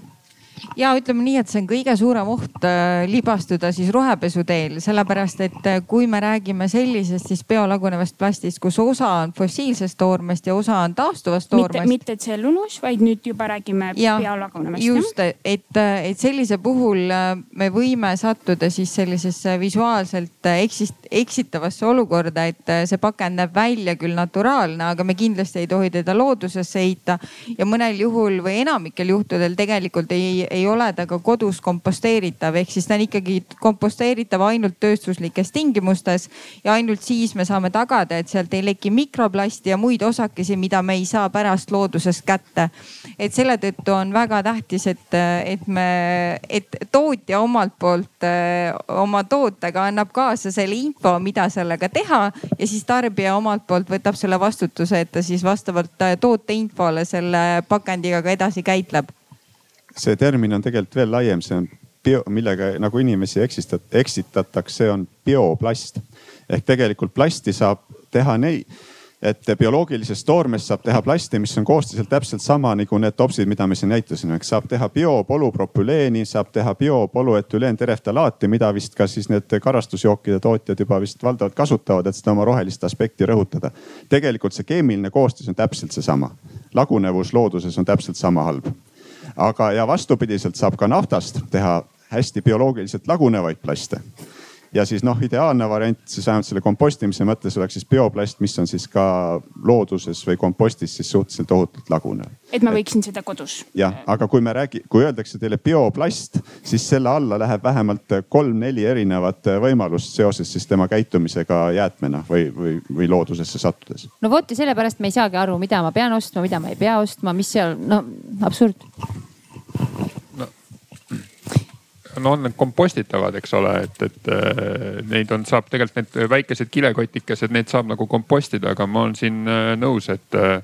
ja ütleme nii, et see on kõige suurem oht äh, libastuda siis rohepesu teel, sellepärast et äh, kui me räägime sellisest siis biolagunevast plastist, kus osa on fossiilsest toormest ja osa on taastuvast toormest. mitte tselluloos, vaid nüüd juba räägime biolagunevast. just, et, et sellise puhul äh, me võime sattuda siis sellisesse visuaalselt eksist, eksitavasse olukorda, et see pakend näeb välja küll naturaalne, aga me kindlasti ei tohi teda loodusesse heita ja mõnel juhul või enamikel juhtudel tegelikult ei ei ole ta ka kodus komposteeritav, ehk siis ta on ikkagi komposteeritav ainult tööstuslikes tingimustes ja ainult siis me saame tagada, et sealt ei leki mikroplasti ja muid osakesi, mida me ei saa pärast loodusest kätte. et selle tõttu on väga tähtis, et, et me, et tootja omalt poolt öö, oma tootega annab kaasa selle info, mida sellega teha ja siis tarbija omalt poolt võtab selle vastutuse, et ta siis vastavalt toote infole selle pakendiga ka edasi käitleb see termin on tegelikult veel laiem, see on bio, millega nagu inimesi eksistat-, eksitatakse, on bioplast. ehk tegelikult plasti saab teha nii, et bioloogilisest toormest saab teha plasti, mis on koostiselt täpselt sama nagu need topsid, mida me siin näitasime, eks saab teha biopolüpropüleeni, saab teha biopolüetüleentereftalaati, mida vist ka siis need karastusjookide tootjad juba vist valdavalt kasutavad, et seda oma rohelist aspekti rõhutada. tegelikult see keemiline koostis on täpselt seesama, lagunevus looduses on täpselt sama halb aga, ja vastupidiselt saab ka naftast teha hästi bioloogiliselt lagunevaid plaste ja siis noh, ideaalne variant siis vähemalt selle kompostimise mõttes oleks siis bioplast, mis on siis ka looduses või kompostis siis suhteliselt ohutult lagunev. et ma võiksin seda kodus. jah, aga kui me räägi-, kui öeldakse teile bioplast, siis selle alla läheb vähemalt kolm-neli erinevat võimalust seoses siis tema käitumisega jäätmena või, või, või loodusesse sattudes. no vot ja sellepärast me ei saagi aru, mida ma pean ostma, mida ma ei pea ostma, mis seal, no absurd no on need kompostitavad, eks ole, et, et äh, neid on, saab tegelikult need väikesed kilekotikesed, need saab nagu kompostida, aga ma olen siin äh, nõus, et äh,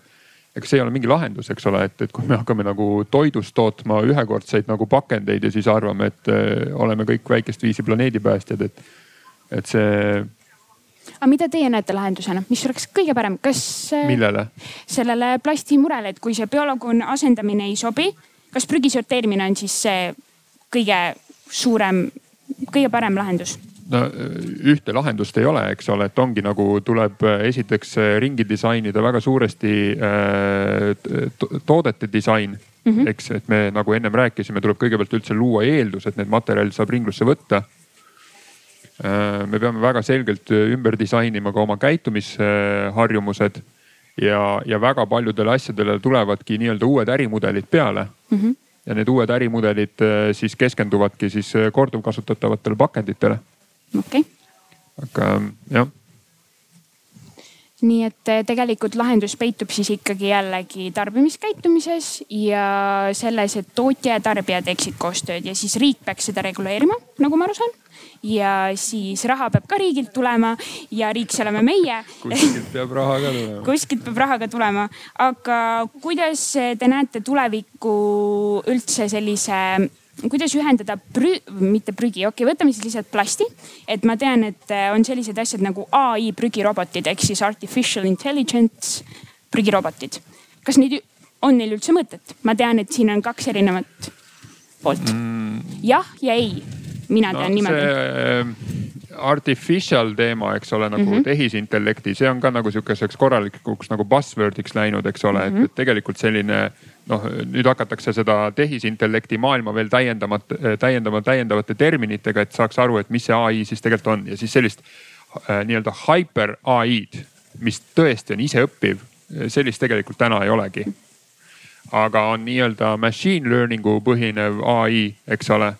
ega see ei ole mingi lahendus, eks ole, et, et kui me hakkame nagu toidust tootma ühekordseid nagu pakendeid ja siis arvame, et oleme kõik väikest viisi planeedipäästjad, et, et see aga mida teie näete lahendusena, mis oleks kõige parem, kas? millele? sellele plastimurele, et kui see bioloog asendamine ei sobi, kas prügi sorteerimine on siis see kõige suurem, kõige parem lahendus? no ühte lahendust ei ole, eks ole, et ongi nagu tuleb esiteks ringi disainida väga suuresti äh, toodete disain mm. -hmm. eks, et me nagu ennem rääkisime, tuleb kõigepealt üldse luua eeldus, et need materjalid saab ringlusse võtta äh,. me peame väga selgelt ümber disainima ka oma käitumisharjumused ja, ja väga paljudele asjadele tulevadki nii-öelda uued ärimudelid peale mm. -hmm ja need uued ärimudelid äh, siis keskenduvadki siis äh, korduvkasutatavatele pakenditele. okei. Okay.. aga jah. Nii et äh, tegelikult lahendus peitub siis ikkagi jällegi tarbimiskäitumises ja selles, et tootja ja tarbija teeksid koostööd ja siis riik peaks seda reguleerima, nagu ma aru saan ja siis raha peab ka riigilt tulema ja riik, see oleme meie. kuskilt peab raha ka tulema kuskilt peab raha ka tulema, aga kuidas te näete tulevikku üldse sellise kuidas ühendada prü-, mitte prügi, okei okay,, võtame siis lihtsalt plasti. et ma tean, et on sellised asjad nagu ai prügirobotid ehk siis artificial intelligence prügirobotid. kas neid on neil üldse mõtet? ma tean, et siin on kaks erinevat poolt mm.. jah ja ei, mina tean no, niimoodi. see artificial teema, eks ole, nagu mm -hmm. tehisintellekti, see on ka nagu sihukeseks korralikuks nagu buzzword'iks läinud, eks ole mm, -hmm. et, tegelikult selline noh, nüüd hakatakse seda tehisintellekti maailma veel täiendama, täiendama täiendavate terminitega, et saaks aru, et mis see ai siis tegelikult on ja siis sellist äh, nii-öelda hyper ai-d, mis tõesti on iseõppiv, sellist tegelikult täna ei olegi. aga on nii-öelda machine learning'u põhinev ai, eks ole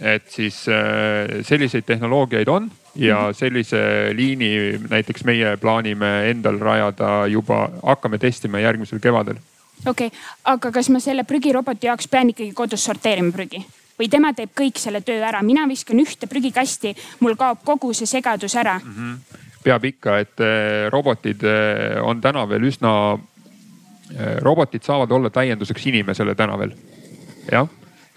et siis äh, selliseid tehnoloogiaid on ja mhm. sellise liini näiteks meie plaanime endal rajada juba, hakkame testima järgmisel kevadel. okei okay., aga kas ma selle prügiroboti jaoks pean ikkagi kodus sorteerima prügi? või tema teeb kõik selle töö ära, mina viskan ühte prügikasti, mul kaob kogu see segadus ära mm. -hmm. peab ikka, et äh, robotid äh, on täna veel üsna, robotid saavad olla täienduseks inimesele täna veel, jah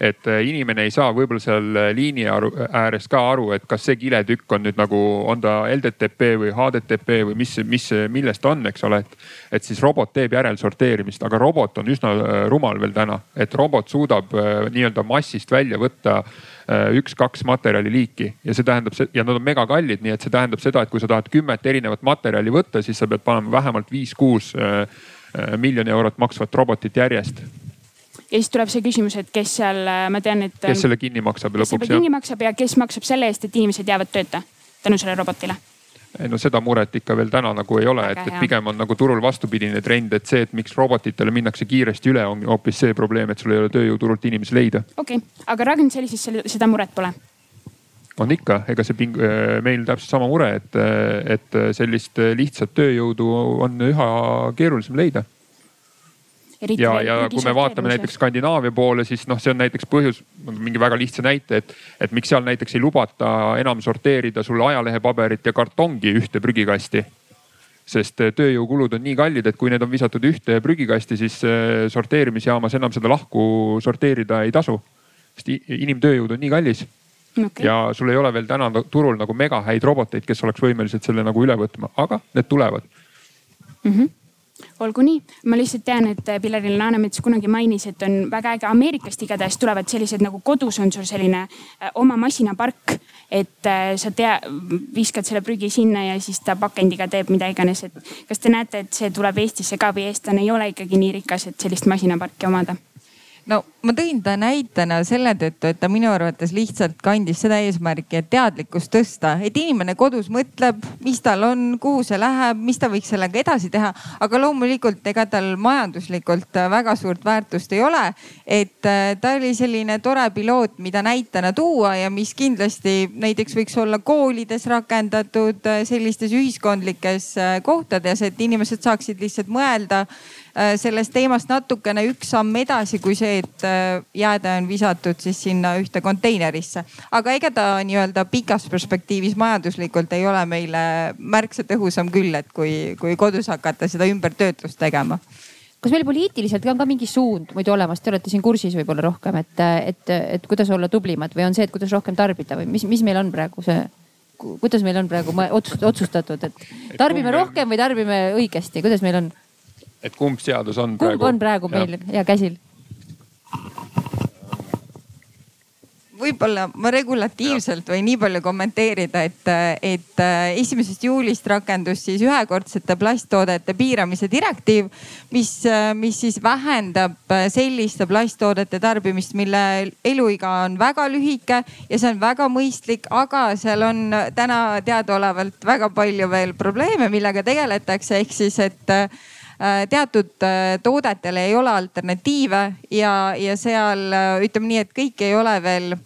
et äh, inimene ei saa võib-olla seal äh, liini ääres ka aru, et kas see kiletükk on nüüd nagu, on ta LDTP või HDTP või mis, mis, millest on, eks ole. et, et siis robot teeb järelsorteerimist, aga robot on üsna äh, rumal veel täna, et robot suudab nii-öelda massist välja võtta üks-kaks materjaliliiki ja see tähendab ja nad on megakallid, nii et see tähendab seda, et kui sa tahad kümmet erinevat materjali võtta, siis sa pead panema vähemalt viis-kuus miljoni eurot maksvat robotit järjest ja siis tuleb see küsimus, et kes seal, äh, ma tean, et. kes selle kinni maksab lõpuks? kes selle kinni maksab ja kes maksab selle eest, et inimesed jäävad tööta tänu sellele robotile? no seda muret ikka veel täna nagu ei ole, et, et pigem on nagu turul vastupidine trend, et see, et miks robotitele minnakse kiiresti üle, on hoopis see probleem, et sul ei ole tööjõuturult inimesi leida. okei okay., aga Ragnar sellises, seda muret pole? on ikka, ega see ping-, äh, meil täpselt sama mure, et, et sellist lihtsat tööjõudu on üha keerulisem leida ja, ja kui me vaatame näiteks Skandinaavia poole, siis noh, see on näiteks põhjus, mingi väga lihtsa näite, et, et miks seal näiteks ei lubata enam sorteerida sul ajalehepaberit ja kartongi ühte prügikasti. Sest eh, tööjõukulud on nii kallid, et kui need on visatud ühte prügikasti, siis eh, sorteerimisjaamas enam seda lahku sorteerida ei tasu. sest inimtööjõud on nii kallis. Okay.. ja sul ei ole veel täna turul nagu mega häid roboteid, kes oleks võimelised selle nagu üle võtma, aga need tulevad. Mm. -hmm olgu nii, ma lihtsalt tean, et Pillerin Laanemets kunagi mainis, et on väga äge, Ameerikast igatahes tulevad sellised nagu kodus on sul selline äh, oma masinapark. et äh, sa tea, viskad selle prügi sinna ja siis ta pakendiga teeb mida iganes, et kas te näete, et see tuleb Eestisse ka või eestlane ei ole ikkagi nii rikas, et sellist masinaparki omada? No ma tõin ta näitena selle tõttu, et ta minu arvates lihtsalt kandis seda eesmärki, et teadlikkust tõsta, et inimene kodus mõtleb, mis tal on, kuhu see läheb, mis ta võiks sellega edasi teha. aga loomulikult ega tal majanduslikult väga suurt väärtust ei ole. et äh, ta oli selline tore piloot, mida näitena tuua ja mis kindlasti näiteks võiks olla koolides rakendatud äh, sellistes ühiskondlikes äh, kohtades, et inimesed saaksid lihtsalt mõelda sellest teemast natukene üks samm edasi kui see, et äh, jääde on visatud siis sinna ühte konteinerisse. aga ega ta nii-öelda pikas perspektiivis majanduslikult ei ole meile märksa tõhusam küll, et kui, kui kodus hakata seda ümbertöötlust tegema kas meil poliitiliselt on ka mingi suund muidu olemas, te olete siin kursis võib-olla rohkem, et, et, et kuidas olla tublimad või on see, et kuidas rohkem tarbida või mis, mis meil on praegu see, kuidas meil on praegu otsustatud, et tarbime rohkem või tarbime õigesti, kuidas meil on? Et kumb seadus on kumb praegu? on praegu meil ja, ja käsil? võib-olla ma regulatiivselt võin nii palju kommenteerida, et, et äh, esimesest juulist rakendus siis ühekordsete plasttoodete piiramise direktiiv, mis, äh, mis siis vähendab äh, selliste plasttoodete tarbimist, mille eluiga on väga lühike ja see on väga mõistlik, aga seal on täna teadaolevalt väga palju veel probleeme, millega tegeletakse, ehk siis, et teatud äh, toodetele ei ole alternatiive ja, ja seal äh, ütleme nii, et kõik ei ole veel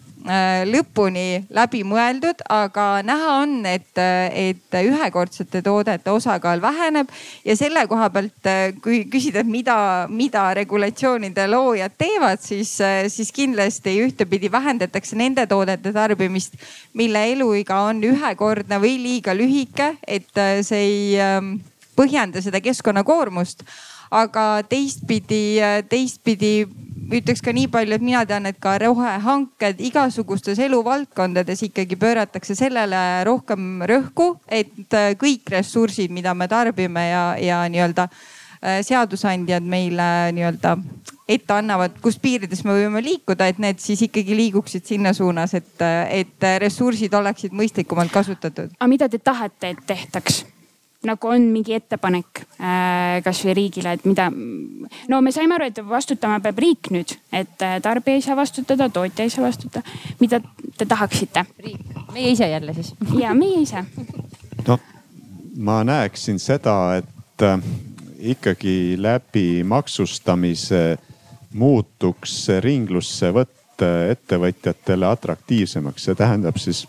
lõpuni läbi mõeldud, aga näha on, et, et ühekordsete toodete osakaal väheneb ja selle koha pealt, kui küsida, et mida, mida regulatsioonide loojad teevad, siis, siis kindlasti ühtepidi vähendatakse nende toodete tarbimist, mille eluiga on ühekordne või liiga lühike, et see ei ähm, põhjenda seda keskkonnakoormust. aga teistpidi, teistpidi ütleks ka nii palju, et mina tean, et ka rohehanked igasugustes eluvaldkondades ikkagi pööratakse sellele rohkem rõhku, et kõik ressursid, mida me tarbime ja, ja nii-öelda äh, seadusandjad meile nii-öelda ette annavad, kus piirides me võime liikuda, et need siis ikkagi liiguksid sinna suunas, et, et ressursid oleksid mõistlikumalt kasutatud. aga mida te tahate, et tehtaks? Nagu on mingi ettepanek äh, kasvõi riigile, et mida. no me saime aru, et vastutama peab riik nüüd, et äh, tarbija ei saa vastutada, tootja ei saa vastutada. mida te tahaksite? riik, meie ise jälle siis. ja meie ise. noh, ma näeksin seda, et äh, ikkagi läbi maksustamise muutuks ringlussevõtt ettevõtjatele atraktiivsemaks, see tähendab siis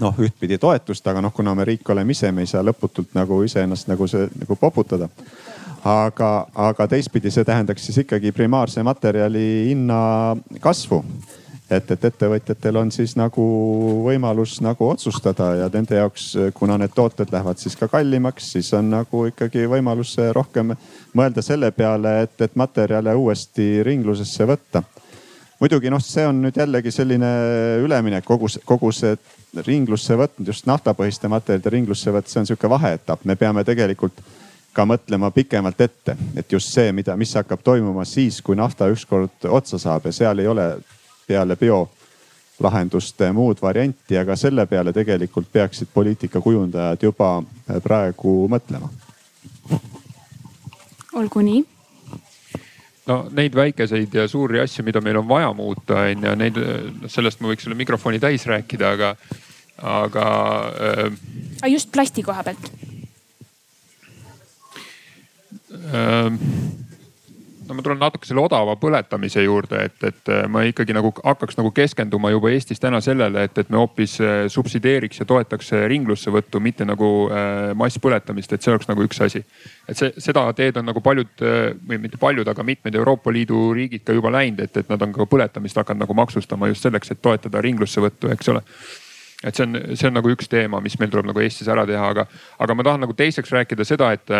noh, ühtpidi toetust, aga noh, kuna me riik oleme ise, me ei saa lõputult nagu iseennast nagu see nagu poputada. aga, aga teistpidi see tähendaks siis ikkagi primaarse materjali hinna kasvu. et, et ettevõtjatel on siis nagu võimalus nagu otsustada ja nende jaoks, kuna need tooted lähevad siis ka kallimaks, siis on nagu ikkagi võimalus rohkem mõelda selle peale, et, et materjale uuesti ringlusesse võtta muidugi noh, see on nüüd jällegi selline üleminek, kogu see, kogu see ringlusse võtnud, just naftapõhiste materjalide ringlusse võtt, see on sihuke vaheetapp, me peame tegelikult ka mõtlema pikemalt ette, et just see, mida, mis hakkab toimuma siis, kui nafta ükskord otsa saab ja seal ei ole peale biolahenduste muud varianti, aga selle peale tegelikult peaksid poliitikakujundajad juba praegu mõtlema. olgu nii no neid väikeseid ja suuri asju, mida meil on vaja muuta, on ju, neid, sellest ma võiks selle mikrofoni täis rääkida, aga, aga äh,. just plasti koha pealt äh, no ma tulen natuke selle odava põletamise juurde, et, et äh, ma ikkagi nagu hakkaks nagu keskenduma juba Eestis täna sellele, et, et me hoopis äh, subsideeriks ja toetaks äh, ringlussevõttu, mitte nagu masspõletamist, et see oleks nagu üks asi. et see, seda teed on nagu paljud või mitte paljud, aga mitmed Euroopa Liidu riigid ka juba läinud, et, et nad on ka põletamist hakanud nagu maksustama just selleks, et toetada ringlussevõttu, eks ole et see on, see on nagu üks teema, mis meil tuleb nagu Eestis ära teha, aga, aga ma tahan nagu teiseks rääkida seda, et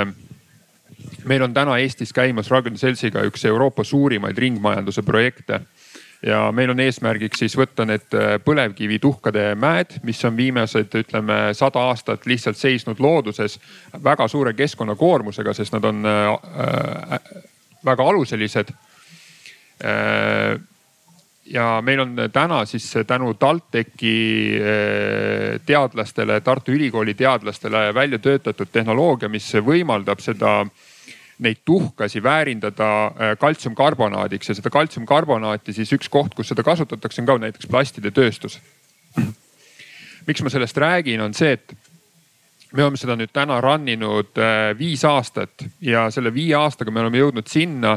meil on täna Eestis käimas Ragn Seltsiga üks Euroopa suurimaid ringmajanduse projekte ja meil on eesmärgiks siis võtta need äh, põlevkivituhkade mäed, mis on viimased, ütleme sada aastat lihtsalt seisnud looduses väga suure keskkonnakoormusega, sest nad on äh, äh, väga aluselised äh,. ja meil on täna siis tänu TalTechi äh, teadlastele, Tartu Ülikooli teadlastele välja töötatud tehnoloogia, mis võimaldab seda äh, neid tuhkasi väärindada äh, kaltsiumkarbonaadiks ja seda kaltsiumkarbonaati siis üks koht, kus seda kasutatakse, on ka näiteks plastide tööstus. miks ma sellest räägin, on see, et me oleme seda nüüd täna run inud äh, viis aastat ja selle viie aastaga me oleme jõudnud sinna,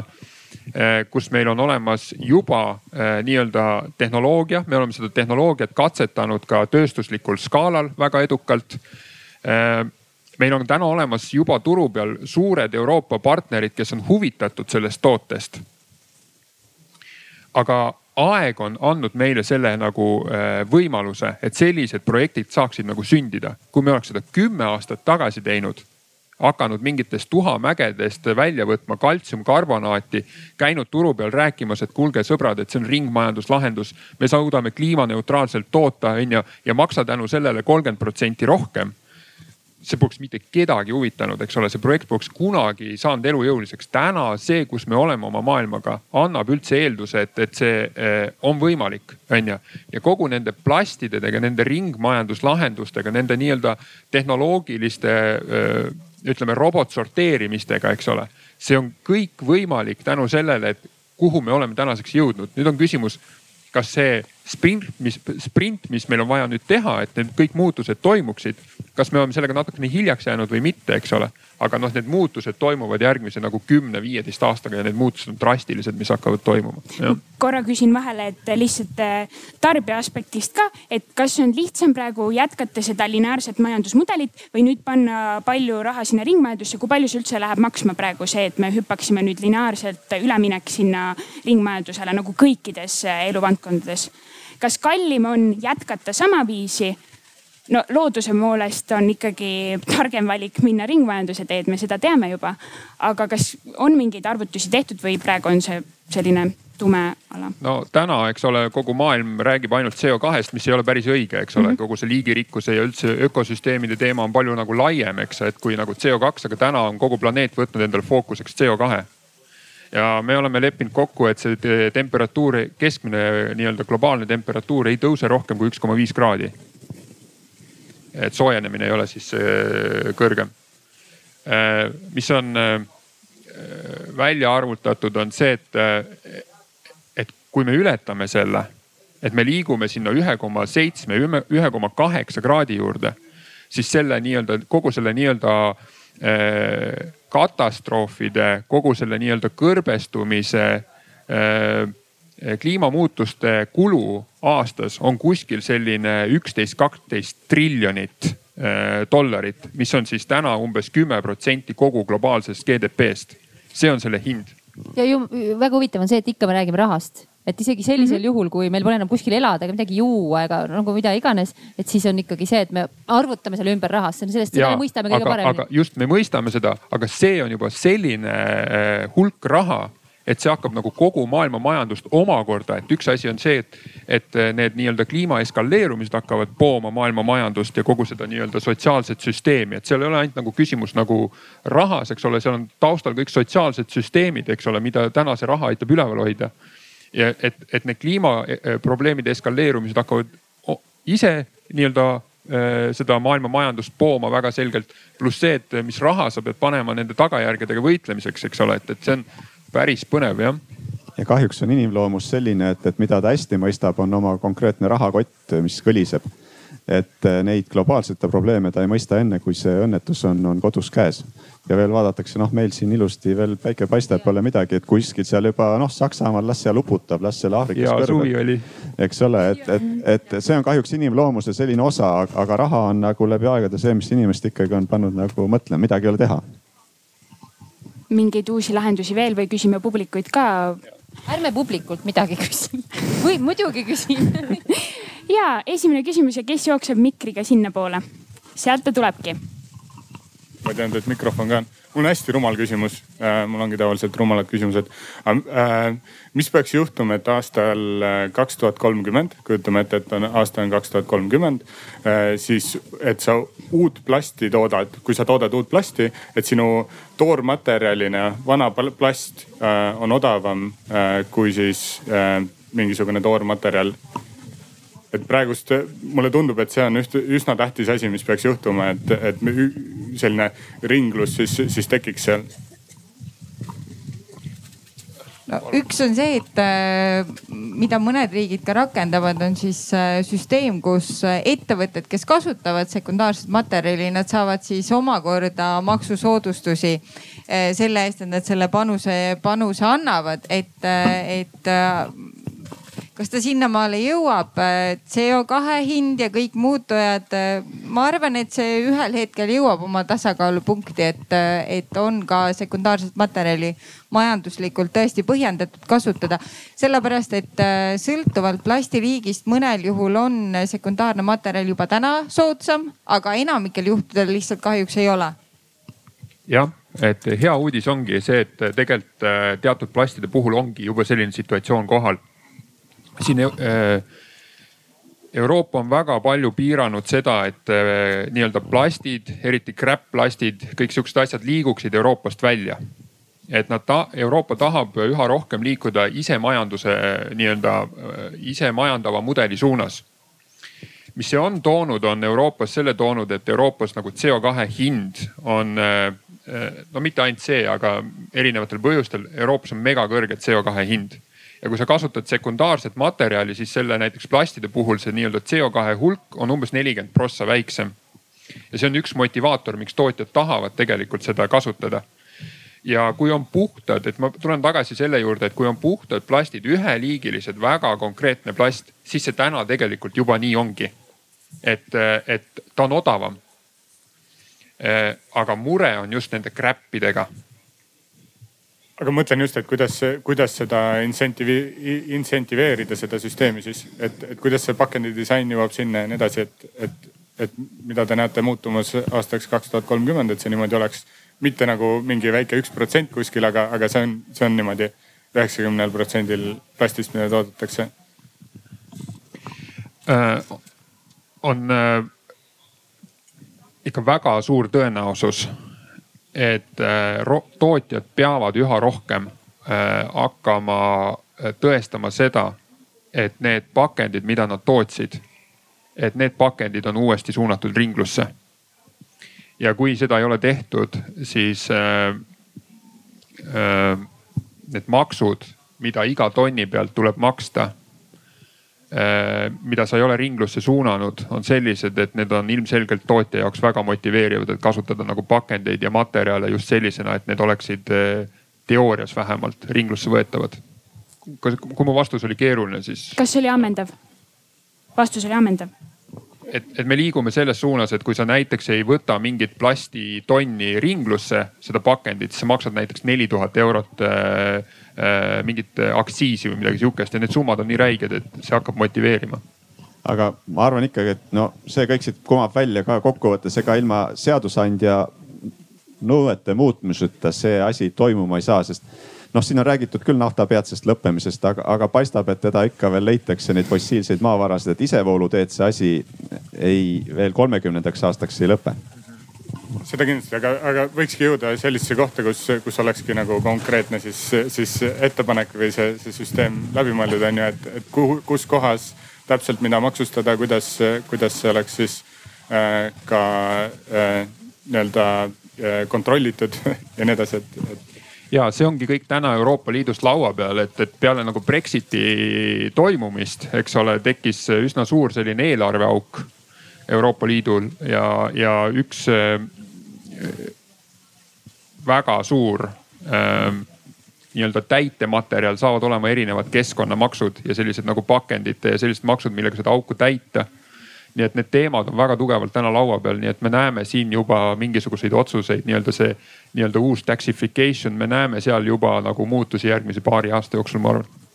äh, kus meil on olemas juba nii-öelda tehnoloogia, me oleme seda tehnoloogiat katsetanud ka tööstuslikul skaalal väga edukalt meil on täna olemas juba turu peal suured Euroopa partnerid, kes on huvitatud sellest tootest. aga aeg on andnud meile selle nagu äh, võimaluse, et sellised projektid saaksid nagu sündida. kui me oleks seda kümme aastat tagasi teinud, hakanud mingitest tuhamägedest välja võtma kaltsiumkarbonaati, käinud turu peal rääkimas, et kuulge sõbrad, et see on ringmajanduslahendus, me suudame kliimaneutraalselt toota, onju, ja maksa tänu sellele kolmkümmend protsenti rohkem see poleks mitte kedagi huvitanud, eks ole, see projekt poleks kunagi saanud elujõuliseks. täna see, kus me oleme oma maailmaga, annab üldse eelduse, et, et see eh, on võimalik, on ju. ja kogu nende plastidega, nende ringmajanduslahendustega, nende nii-öelda tehnoloogiliste eh, ütleme robotsorteerimistega, eks ole. see on kõik võimalik tänu sellele, et kuhu me oleme tänaseks jõudnud. nüüd on küsimus, kas see sprint, mis, sprint, mis meil on vaja nüüd teha, et need kõik muutused toimuksid kas me oleme sellega natukene hiljaks jäänud või mitte, eks ole. Aga noh, need muutused toimuvad järgmise nagu kümne-viieteist aastaga ja need muutused on drastilised, mis hakkavad toimuma. korra küsin vahele, et lihtsalt äh, tarbija aspektist ka, et kas on lihtsam praegu jätkata seda lineaarset majandusmudelit või nüüd panna palju raha sinna ringmajandusse, kui palju see üldse läheb maksma praegu see, et me hüppaksime nüüd lineaarselt üleminek sinna ringmajandusele nagu kõikides äh, eluvaldkondades? Kas kallim on jätkata samaviisi no looduse poolest on ikkagi targem valik minna ringmajanduse teed, me seda teame juba. aga kas on mingeid arvutusi tehtud või praegu on see selline tume ala. no täna, eks ole, kogu maailm räägib ainult CO2-st, mis ei ole päris õige, eks ole mm, -hmm. kogu see liigirikkuse ja üldse ökosüsteemide teema on palju nagu laiem, eks, et kui nagu CO2, aga täna on kogu planeet võtnud endale fookuseks CO2 ja me oleme leppinud kokku, et see temperatuur, keskmine nii-öelda globaalne temperatuur ei tõuse rohkem kui üks koma viis kraadi. Et soojenemine ei ole siis äh, kõrgem. Äh, mis on äh, välja arvutatud, on see, et, et kui me ületame selle, et me liigume sinna ühe koma seitsme, ühe koma kaheksa kraadi juurde, siis selle nii-öelda kogu selle nii-öelda katastroofide, kogu selle nii-öelda kõrbestumise kliimamuutuste kulu aastas on kuskil selline üksteist, kaksteist triljonit äh, dollarit, mis on siis täna umbes kümme protsenti kogu globaalsest GDP-st see on selle hind. ja ju väga huvitav on see, et ikka me räägime rahast et isegi sellisel mm -hmm. juhul, kui meil pole enam kuskil elada ega midagi juua ega nagu mida iganes, et siis on ikkagi see, et me arvutame selle ümber rahast, sellest ja, me mõistame kõige paremini. aga just me mõistame seda, aga see on juba selline äh, hulk raha et see hakkab nagu kogu maailma majandust omakorda, et üks asi on see, et, et need nii-öelda kliima eskaleerumised hakkavad pooma maailma majandust ja kogu seda nii-öelda sotsiaalset süsteemi, et seal ei ole ainult nagu küsimus nagu rahas, eks ole, seal on taustal kõik sotsiaalsed süsteemid, eks ole, mida täna see raha aitab üleval hoida. ja et, et need kliimaprobleemide eskaleerumised hakkavad ise nii-öelda äh, seda maailma majandust pooma väga selgelt. pluss see, et mis raha sa pead panema nende tagajärgedega võitlemiseks, eks ole, et, et see on päris põnev jah ja kahjuks on inimloomus selline, et, et mida ta hästi mõistab, on oma konkreetne rahakott, mis kõliseb. et eh, neid globaalsete probleeme ta ei mõista enne, kui see õnnetus on, on kodus käes. ja veel vaadatakse, noh, meil siin ilusti veel päike paistab, pole midagi, et kuskil seal juba noh, Saksamaal las seal uputab, las seal Aafrikas. ja suvi oli. eks ole, et, et, et see on kahjuks inimloomuse selline osa, aga raha on nagu läbi aegade see, mis inimest ikkagi on pannud nagu mõtlema, midagi ei ole teha mingeid uusi lahendusi veel või küsime publikuid ka? ärme publikult midagi küsi või muidugi küsin ja esimene küsimus ja kes jookseb mikriga sinnapoole? sealt ta tulebki. ma ei teadnud, et mikrofon ka on mul on hästi rumal küsimus, äh, mul ongi tavaliselt rumalad küsimused. Äh, mis peaks juhtuma, et aastal äh, kaks tuhat kolmkümmend, kujutame ette, et on aasta on kaks tuhat kolmkümmend, siis et sa uut plasti toodad, kui sa toodad uut plasti, et sinu toormaterjalina vana plast on odavam kui siis mingisugune toormaterjal et praegust mulle tundub, et see on üht, üsna tähtis asi, mis peaks juhtuma, et, et selline ringlus siis, siis tekiks seal. No üks on see, et äh, mida mõned riigid ka rakendavad, on siis äh, süsteem, kus ettevõtted, kes kasutavad sekundaarset materjali, nad saavad siis omakorda maksusoodustusi äh, selle eest, et nad selle panuse, panuse annavad, et, et kas ta sinnamaale jõuab, CO2 hind ja kõik muutujad. ma arvan, et see ühel hetkel jõuab oma tasakaalupunkti, et, et on ka sekundaarset materjali majanduslikult tõesti põhjendatud kasutada. sellepärast, et äh, sõltuvalt plastiliigist mõnel juhul on sekundaarne materjal juba täna soodsam, aga enamikel juhtudel lihtsalt kahjuks ei ole. jah et hea uudis ongi see, et tegelikult äh, teatud plastide puhul ongi juba selline situatsioon kohal siin äh, Euroopa on väga palju piiranud seda, et äh, nii-öelda plastid, eriti kräppplastid, kõik siuksed asjad liiguksid Euroopast välja. et nad ta, Euroopa tahab üha rohkem liikuda isemajanduse nii-öelda isemajandava mudeli suunas. mis see on toonud, on Euroopas selle toonud, et Euroopas nagu CO2 hind on äh, no mitte ainult see, aga erinevatel põhjustel Euroopas on megakõrge CO2 hind ja kui sa kasutad sekundaarset materjali, siis selle näiteks plastide puhul see nii-öelda CO2 hulk on umbes nelikümmend prossa väiksem. ja see on üks motivaator, miks tootjad tahavad tegelikult seda kasutada. ja kui on puhtad, et ma tulen tagasi selle juurde, et kui on puhtad plastid, üheliigilised, väga konkreetne plast, siis see täna tegelikult juba nii ongi. et, et ta on odavam. aga mure on just nende kräppidega aga mõtlen just, et kuidas, kuidas seda insentiivi, insentiveerida seda süsteemi siis, et, et kuidas see pakendi disain jõuab sinna ja nii edasi, et, et, et mida te näete muutumas aastaks kaks tuhat kolmkümmend, et see niimoodi oleks mitte nagu mingi väike üks protsent kuskil, aga, aga see on, see on niimoodi üheksakümnel protsendil plastist, mida toodetakse? on ikka väga suur tõenäosus, et tootjad peavad üha rohkem hakkama tõestama seda, et need pakendid, mida nad tootsid, et need pakendid on uuesti suunatud ringlusse. ja kui seda ei ole tehtud, siis äh, äh, need maksud, mida iga tonni pealt tuleb maksta äh,, mida sa ei ole ringlusse suunanud, on sellised, et need on ilmselgelt tootja jaoks väga motiveerivad, et kasutada nagu pakendeid ja materjale just sellisena, et need oleksid äh, teoorias vähemalt ringlusse võetavad kas, kui mu vastus oli keeruline, siis. kas see oli ammendav? vastus oli ammendav et, et me liigume selles suunas, et kui sa näiteks ei võta mingit plastitonni ringlusse, seda pakendit, siis sa maksad näiteks neli tuhat eurot äh, äh, mingit aktsiisi või midagi sihukest ja need summad on nii räiged, et see hakkab motiveerima. Aga ma arvan ikkagi, et no see kõik siit kumab välja ka kokkuvõttes, ega ilma seadusandja nõuete muutmiseta see asi toimuma ei saa, sest noh, siin on räägitud küll naftapeatsest lõppemisest, aga, aga paistab, et teda ikka veel leitakse neid fossiilseid maavarasid, et isevooluteed see asi ei veel kolmekümnendaks aastaks ei lõpe seda kindlasti, aga, aga võikski jõuda sellisesse kohta, kus, kus olekski nagu konkreetne siis, siis ettepanek või see, see süsteem läbi mõeldud on ju, et, et kuhu, kus kohas täpselt mida maksustada, kuidas, kuidas see oleks siis äh, ka äh, nii-öelda äh, kontrollitud ja nii edasi, et, et ja see ongi kõik täna Euroopa Liidust laua peal, et, et peale nagu Brexiti toimumist, eks ole, tekkis üsna suur selline eelarveauk Euroopa Liidul ja, ja üks äh, väga suur äh, nii-öelda täitematerjal saavad olema erinevad keskkonnamaksud ja sellised nagu pakendite ja sellised maksud, millega seda auku täita. Nii et need teemad on väga tugevalt täna laua peal, nii et me näeme siin juba mingisuguseid otsuseid, nii-öelda see nii-öelda uus taxification, me näeme seal juba nagu muutusi järgmise paari aasta jooksul, ma arvan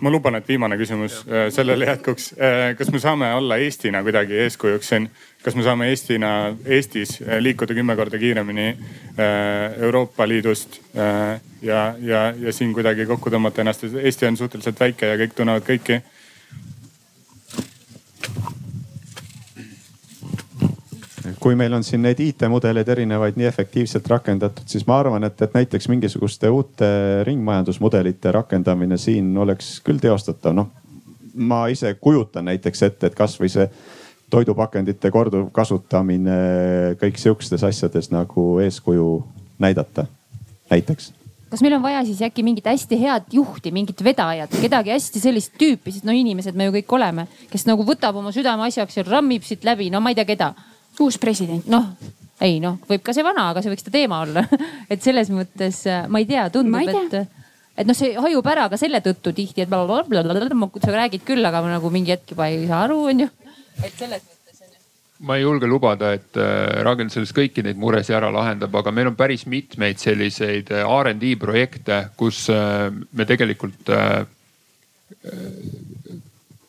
ma luban, et viimane küsimus äh, sellele jätkuks. Äh, kas me saame olla Eestina kuidagi eeskujuks siin? kas me saame Eestina, Eestis äh, liikuda kümme korda kiiremini Euroopa Liidust ja, ja, ja siin kuidagi kokku tõmmata ennast? Eesti on suhteliselt väike ja kõik tunnevad kõiki kui meil on siin neid IT-mudeleid erinevaid nii efektiivselt rakendatud, siis ma arvan, et, et näiteks mingisuguste uute ringmajandusmudelite rakendamine siin oleks küll teostatav, noh. ma ise kujutan näiteks ette, et kasvõi see toidupakendite korduvkasutamine kõik sihukestes asjades nagu eeskuju näidata, näiteks. Kas meil on vaja siis äkki mingit hästi head juhti, mingit vedajat, kedagi hästi sellist tüüpi, sest no inimesed me ju kõik oleme, kes nagu võtab oma südameasjaks ja rammib siit läbi, no ma ei tea, keda uus president. noh, ei noh, võib ka see vana, aga see võiks ta teema olla et selles mõttes äh, ma ei tea, tundub, et, et noh, see hajub ära ka selle tõttu tihti, et blablabla, sa räägid küll, aga ma nagu mingi hetk juba ei saa aru, onju. et selles mõttes on ju ma ei julge lubada, et äh, Ragel sellest kõiki neid muresid ära lahendab, aga meil on päris mitmeid selliseid äh, RD projekte, kus me tegelikult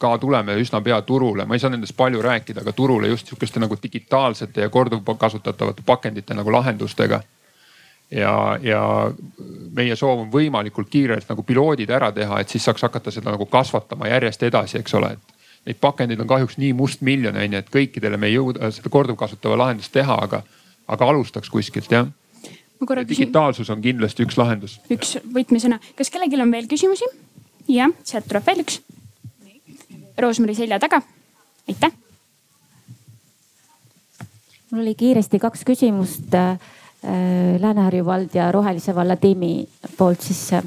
ka tuleme üsna pea turule, ma ei saa nendest palju rääkida, aga turule just sihukeste nagu digitaalsete ja korduvkasutatavate pakendite nagu lahendustega. ja, ja meie soov on võimalikult kiirelt nagu piloodid ära teha, et siis saaks hakata seda nagu kasvatama järjest edasi, eks ole, et neid pakendeid on kahjuks nii mustmiljon on ju, et kõikidele me ei jõuda seda korduvkasutava lahendust teha, aga, aga alustaks kuskilt jah. digitaalsus on kindlasti üks lahendus. üks võtmesõna, kas kellelgi on veel küsimusi? jah, sealt tuleb veel üks Roosmari selja taga. aitäh. mul oli kiiresti kaks küsimust äh, Lääne-Harju vald ja Rohelise valla tiimi poolt siis äh,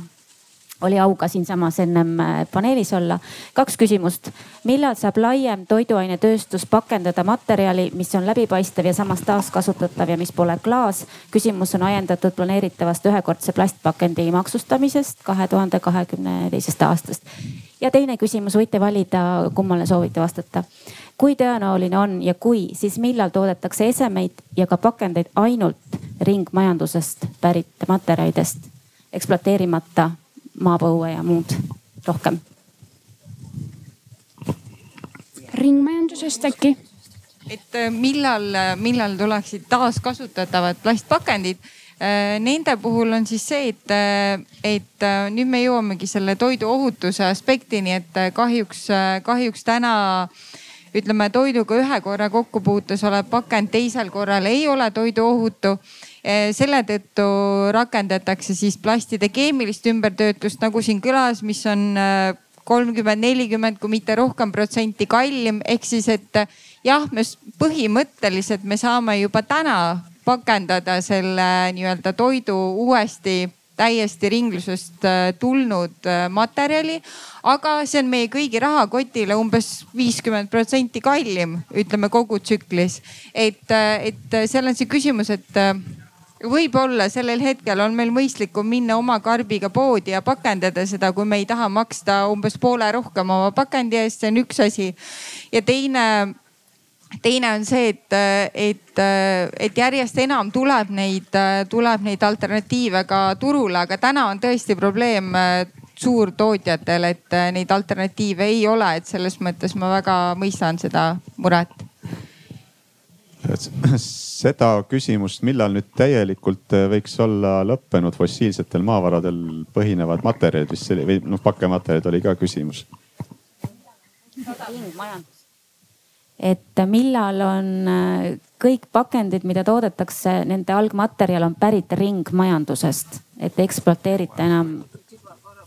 oli au ka siinsamas ennem äh, paneelis olla. kaks küsimust. millal saab laiem toiduainetööstus pakendada materjali, mis on läbipaistev ja samas taaskasutatav ja mis pole klaas? küsimus on ajendatud planeeritavast ühekordse plastpakendi maksustamisest kahe tuhande kahekümne teisest aastast ja teine küsimus, võite valida, kummale soovite vastata. kui tõenäoline on ja kui, siis millal toodetakse esemeid ja ka pakendeid ainult ringmajandusest pärit materjalidest, ekspluateerimata maapõue ja muud rohkem? ringmajandusest äkki? et äh, millal, millal tuleksid taaskasutatavad plastpakendid Äh, nende puhul on siis see, et, äh, et äh, nüüd me jõuamegi selle toiduohutuse aspektini, et kahjuks, kahjuks täna ütleme toiduga ühe korra kokkupuutes olev pakend teisel korral ei ole toiduohutu selle tõttu rakendatakse siis plastide keemilist ümbertöötlust, nagu siin kõlas, mis on kolmkümmend, nelikümmend, kui mitte rohkem protsenti kallim. ehk siis, et jah, me põhimõtteliselt me saame juba täna pakendada selle nii-öelda toidu uuesti täiesti ringlusest tulnud materjali. aga see on meie kõigi rahakotile umbes viiskümmend protsenti kallim, ütleme kogu tsüklis. et, et seal on see küsimus, et võib-olla sellel hetkel on meil mõistlikum minna oma karbiga poodi ja pakendada seda, kui me ei taha maksta umbes poole rohkem oma pakendi eest, see on üks asi. ja teine teine on see, et, et, et järjest enam tuleb neid, tuleb neid alternatiive ka turule, aga täna on tõesti probleem suurtootjatel, et neid alternatiive ei ole, et selles mõttes ma väga mõistan seda muret. seda küsimust, millal nüüd täielikult võiks olla lõppenud fossiilsetel maavaradel põhinevad materjalid, vist see või noh, pakkematerjalid oli ka küsimus. Et millal on äh, kõik pakendid, mida toodetakse, nende algmaterjal on pärit ringmajandusest, et ekspluateerita enam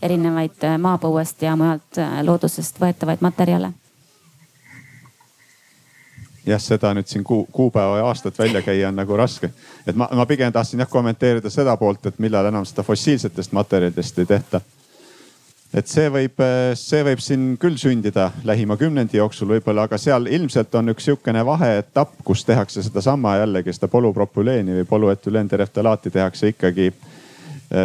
erinevaid äh, maapõuest ja mujalt äh, loodusest võetavaid materjale jah, seda nüüd siin kuu, kuupäeva ja aastat välja käia on nagu raske. et ma, ma pigem tahtsin jah kommenteerida seda poolt, et millal enam seda fossiilsetest materjalidest ei tehta et see võib, see võib siin küll sündida lähima kümnendi jooksul võib-olla, aga seal ilmselt on üks sihukene vaheetapp, kus tehakse sedasama jällegi seda polüpropüleeni või polüetüleentereftalaati tehakse ikkagi,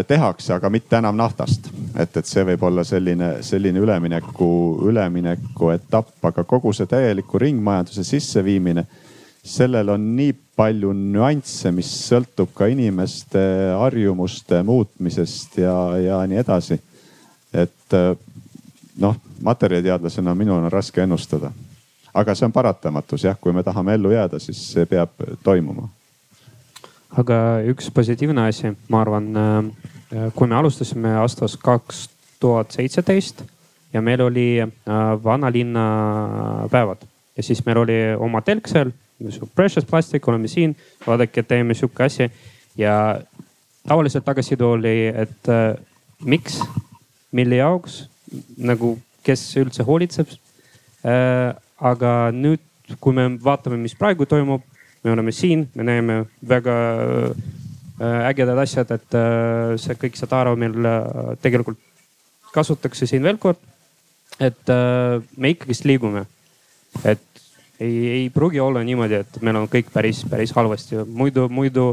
tehakse, aga mitte enam naftast. et, et see võib olla selline, selline ülemineku, ülemineku etapp, aga kogu see täieliku ringmajanduse sisseviimine sellel on nii palju nüansse, mis sõltub ka inimeste harjumuste muutmisest ja, ja nii edasi et äh, noh, materjaliteadlasena minul on raske ennustada. aga see on paratamatus jah, kui me tahame ellu jääda, siis see peab toimuma. Aga üks positiivne asi, ma arvan, äh, kui me alustasime aastast kaks tuhat seitseteist ja meil oli äh, vanalinna päevad ja siis meil oli oma telk seal, precious plastic, oleme siin, vaadake, teeme sihuke asi ja tavaliselt tagasiside oli, et äh, miks mille jaoks nagu, kes üldse hoolitseb äh,. aga nüüd, kui me vaatame, mis praegu toimub, me oleme siin, me näeme väga äh, ägedad asjad, et äh, see kõik see taara meil äh, tegelikult kasutatakse siin veel kord. et me ikkagist liigume, et ei, ei pruugi olla niimoodi, et meil on kõik päris, päris halvasti, muidu, muidu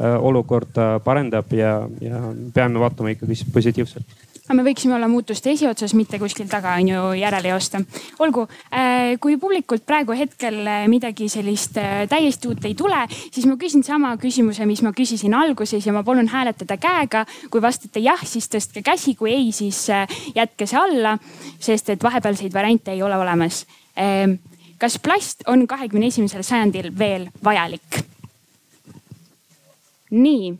olukord parendab ja, ja peame vaatama ikkagi positiivselt aga me võiksime olla muutuste esiotsas, mitte kuskil taga on ju järele joosta. olgu, äh, kui publikult praegu hetkel äh, midagi sellist äh, täiesti uut ei tule, siis ma küsin sama küsimuse, mis ma küsisin alguses ja ma palun hääletada käega. kui vastate jah, siis tõstke käsi, kui ei, siis jätke see alla, sest et vahepealseid variante ei ole olemas. Ähm, kas plast on kahekümne esimesel sajandil veel vajalik? nii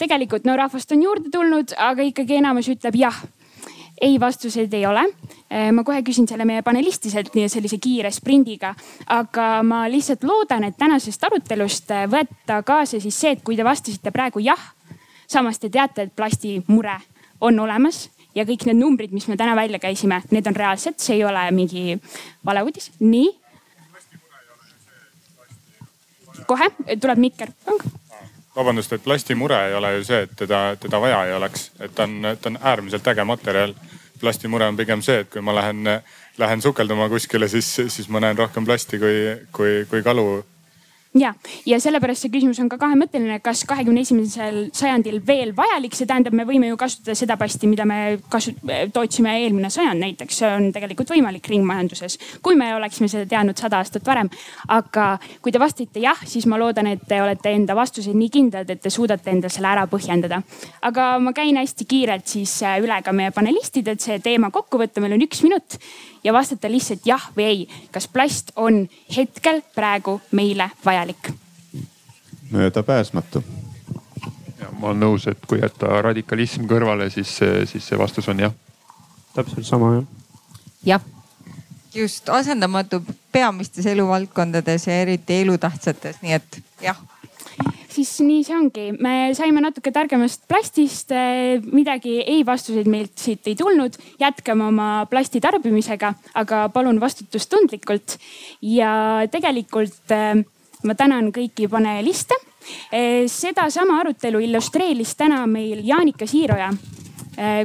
tegelikult no rahvast on juurde tulnud, aga ikkagi enamus ütleb jah ei, vastuseid ei ole. Äh, ma kohe küsin selle meie panelistiselt nii sellise kiire sprindiga, aga ma lihtsalt loodan, et tänasest arutelust äh, võtta kaasa siis see, et kui te vastasite praegu jah, samas te teate, et plastimure on olemas ja kõik need numbrid, mis me täna välja käisime, need on reaalsed, see ei ole mingi valeuudis. nii. kohe tuleb mikker vabandust, et plastimure ei ole ju see, et teda, teda vaja ei oleks, et ta on, ta on äärmiselt äge materjal. plastimure on pigem see, et kui ma lähen, lähen sukelduma kuskile, siis, siis ma näen rohkem plasti kui, kui, kui kalu ja, ja sellepärast see küsimus on ka kahemõtteline, kas kahekümne esimesel sajandil veel vajalik, see tähendab, me võime ju kasutada seda plasti, mida me kasu-, tootsime eelmine sajand näiteks, see on tegelikult võimalik ringmajanduses. kui me oleksime seda teadnud sada aastat varem. aga kui te vastate jah, siis ma loodan, et te olete enda vastuseid nii kindlad, et te suudate endale selle ära põhjendada. aga ma käin hästi kiirelt siis üle ka meie panelistid, et see teema kokku võtta, meil on üks minut ja vastata lihtsalt jah või ei. kas plast on hetkel praegu meile vajalik? möödapääsmatu. ma olen nõus, et kui jätta radikalism kõrvale, siis, siis see vastus on jah. täpselt sama jah. jah. just asendamatu peamistes eluvaldkondades ja eriti elutähtsates, nii et jah siis nii see ongi, me saime natuke targemast plastist, midagi ei vastuseid meilt siit ei tulnud. jätkame oma plasti tarbimisega, aga palun vastutustundlikult. ja tegelikult ma tänan kõiki paneliste. sedasama arutelu illustreeris täna meil Jaanika Siiroja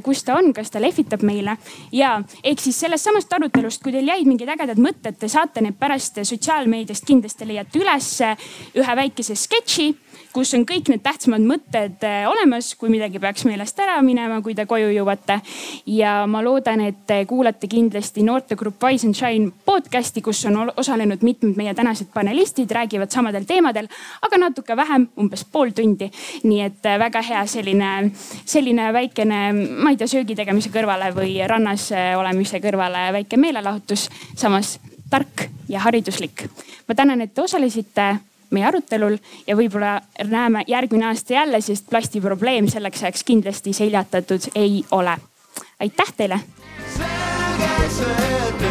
kus ta on, kas ta lehvitab meile. ja ehk siis sellest samast arutelust, kui teil jäid mingid ägedad mõtted, te saate need pärast sotsiaalmeediast kindlasti leiate ülesse ühe väikese sketši kus on kõik need tähtsamad mõtted äh, olemas, kui midagi peaks meelest ära minema, kui te koju jõuate. ja ma loodan, et te kuulate kindlasti noortegrupp Wise and Shine podcast'i, kus on osalenud mitmed meie tänased panelistid, räägivad samadel teemadel, aga natuke vähem, umbes pool tundi. nii et äh, väga hea selline, selline väikene, ma ei tea, söögi tegemise kõrvale või rannas äh, olemise kõrvale väike meelelahutus, samas tark ja hariduslik. ma tänan, et te osalesite meie arutelul ja võib-olla näeme järgmine aasta jälle, sest plastiprobleem selleks ajaks kindlasti seljatatud ei ole. aitäh teile. selge see,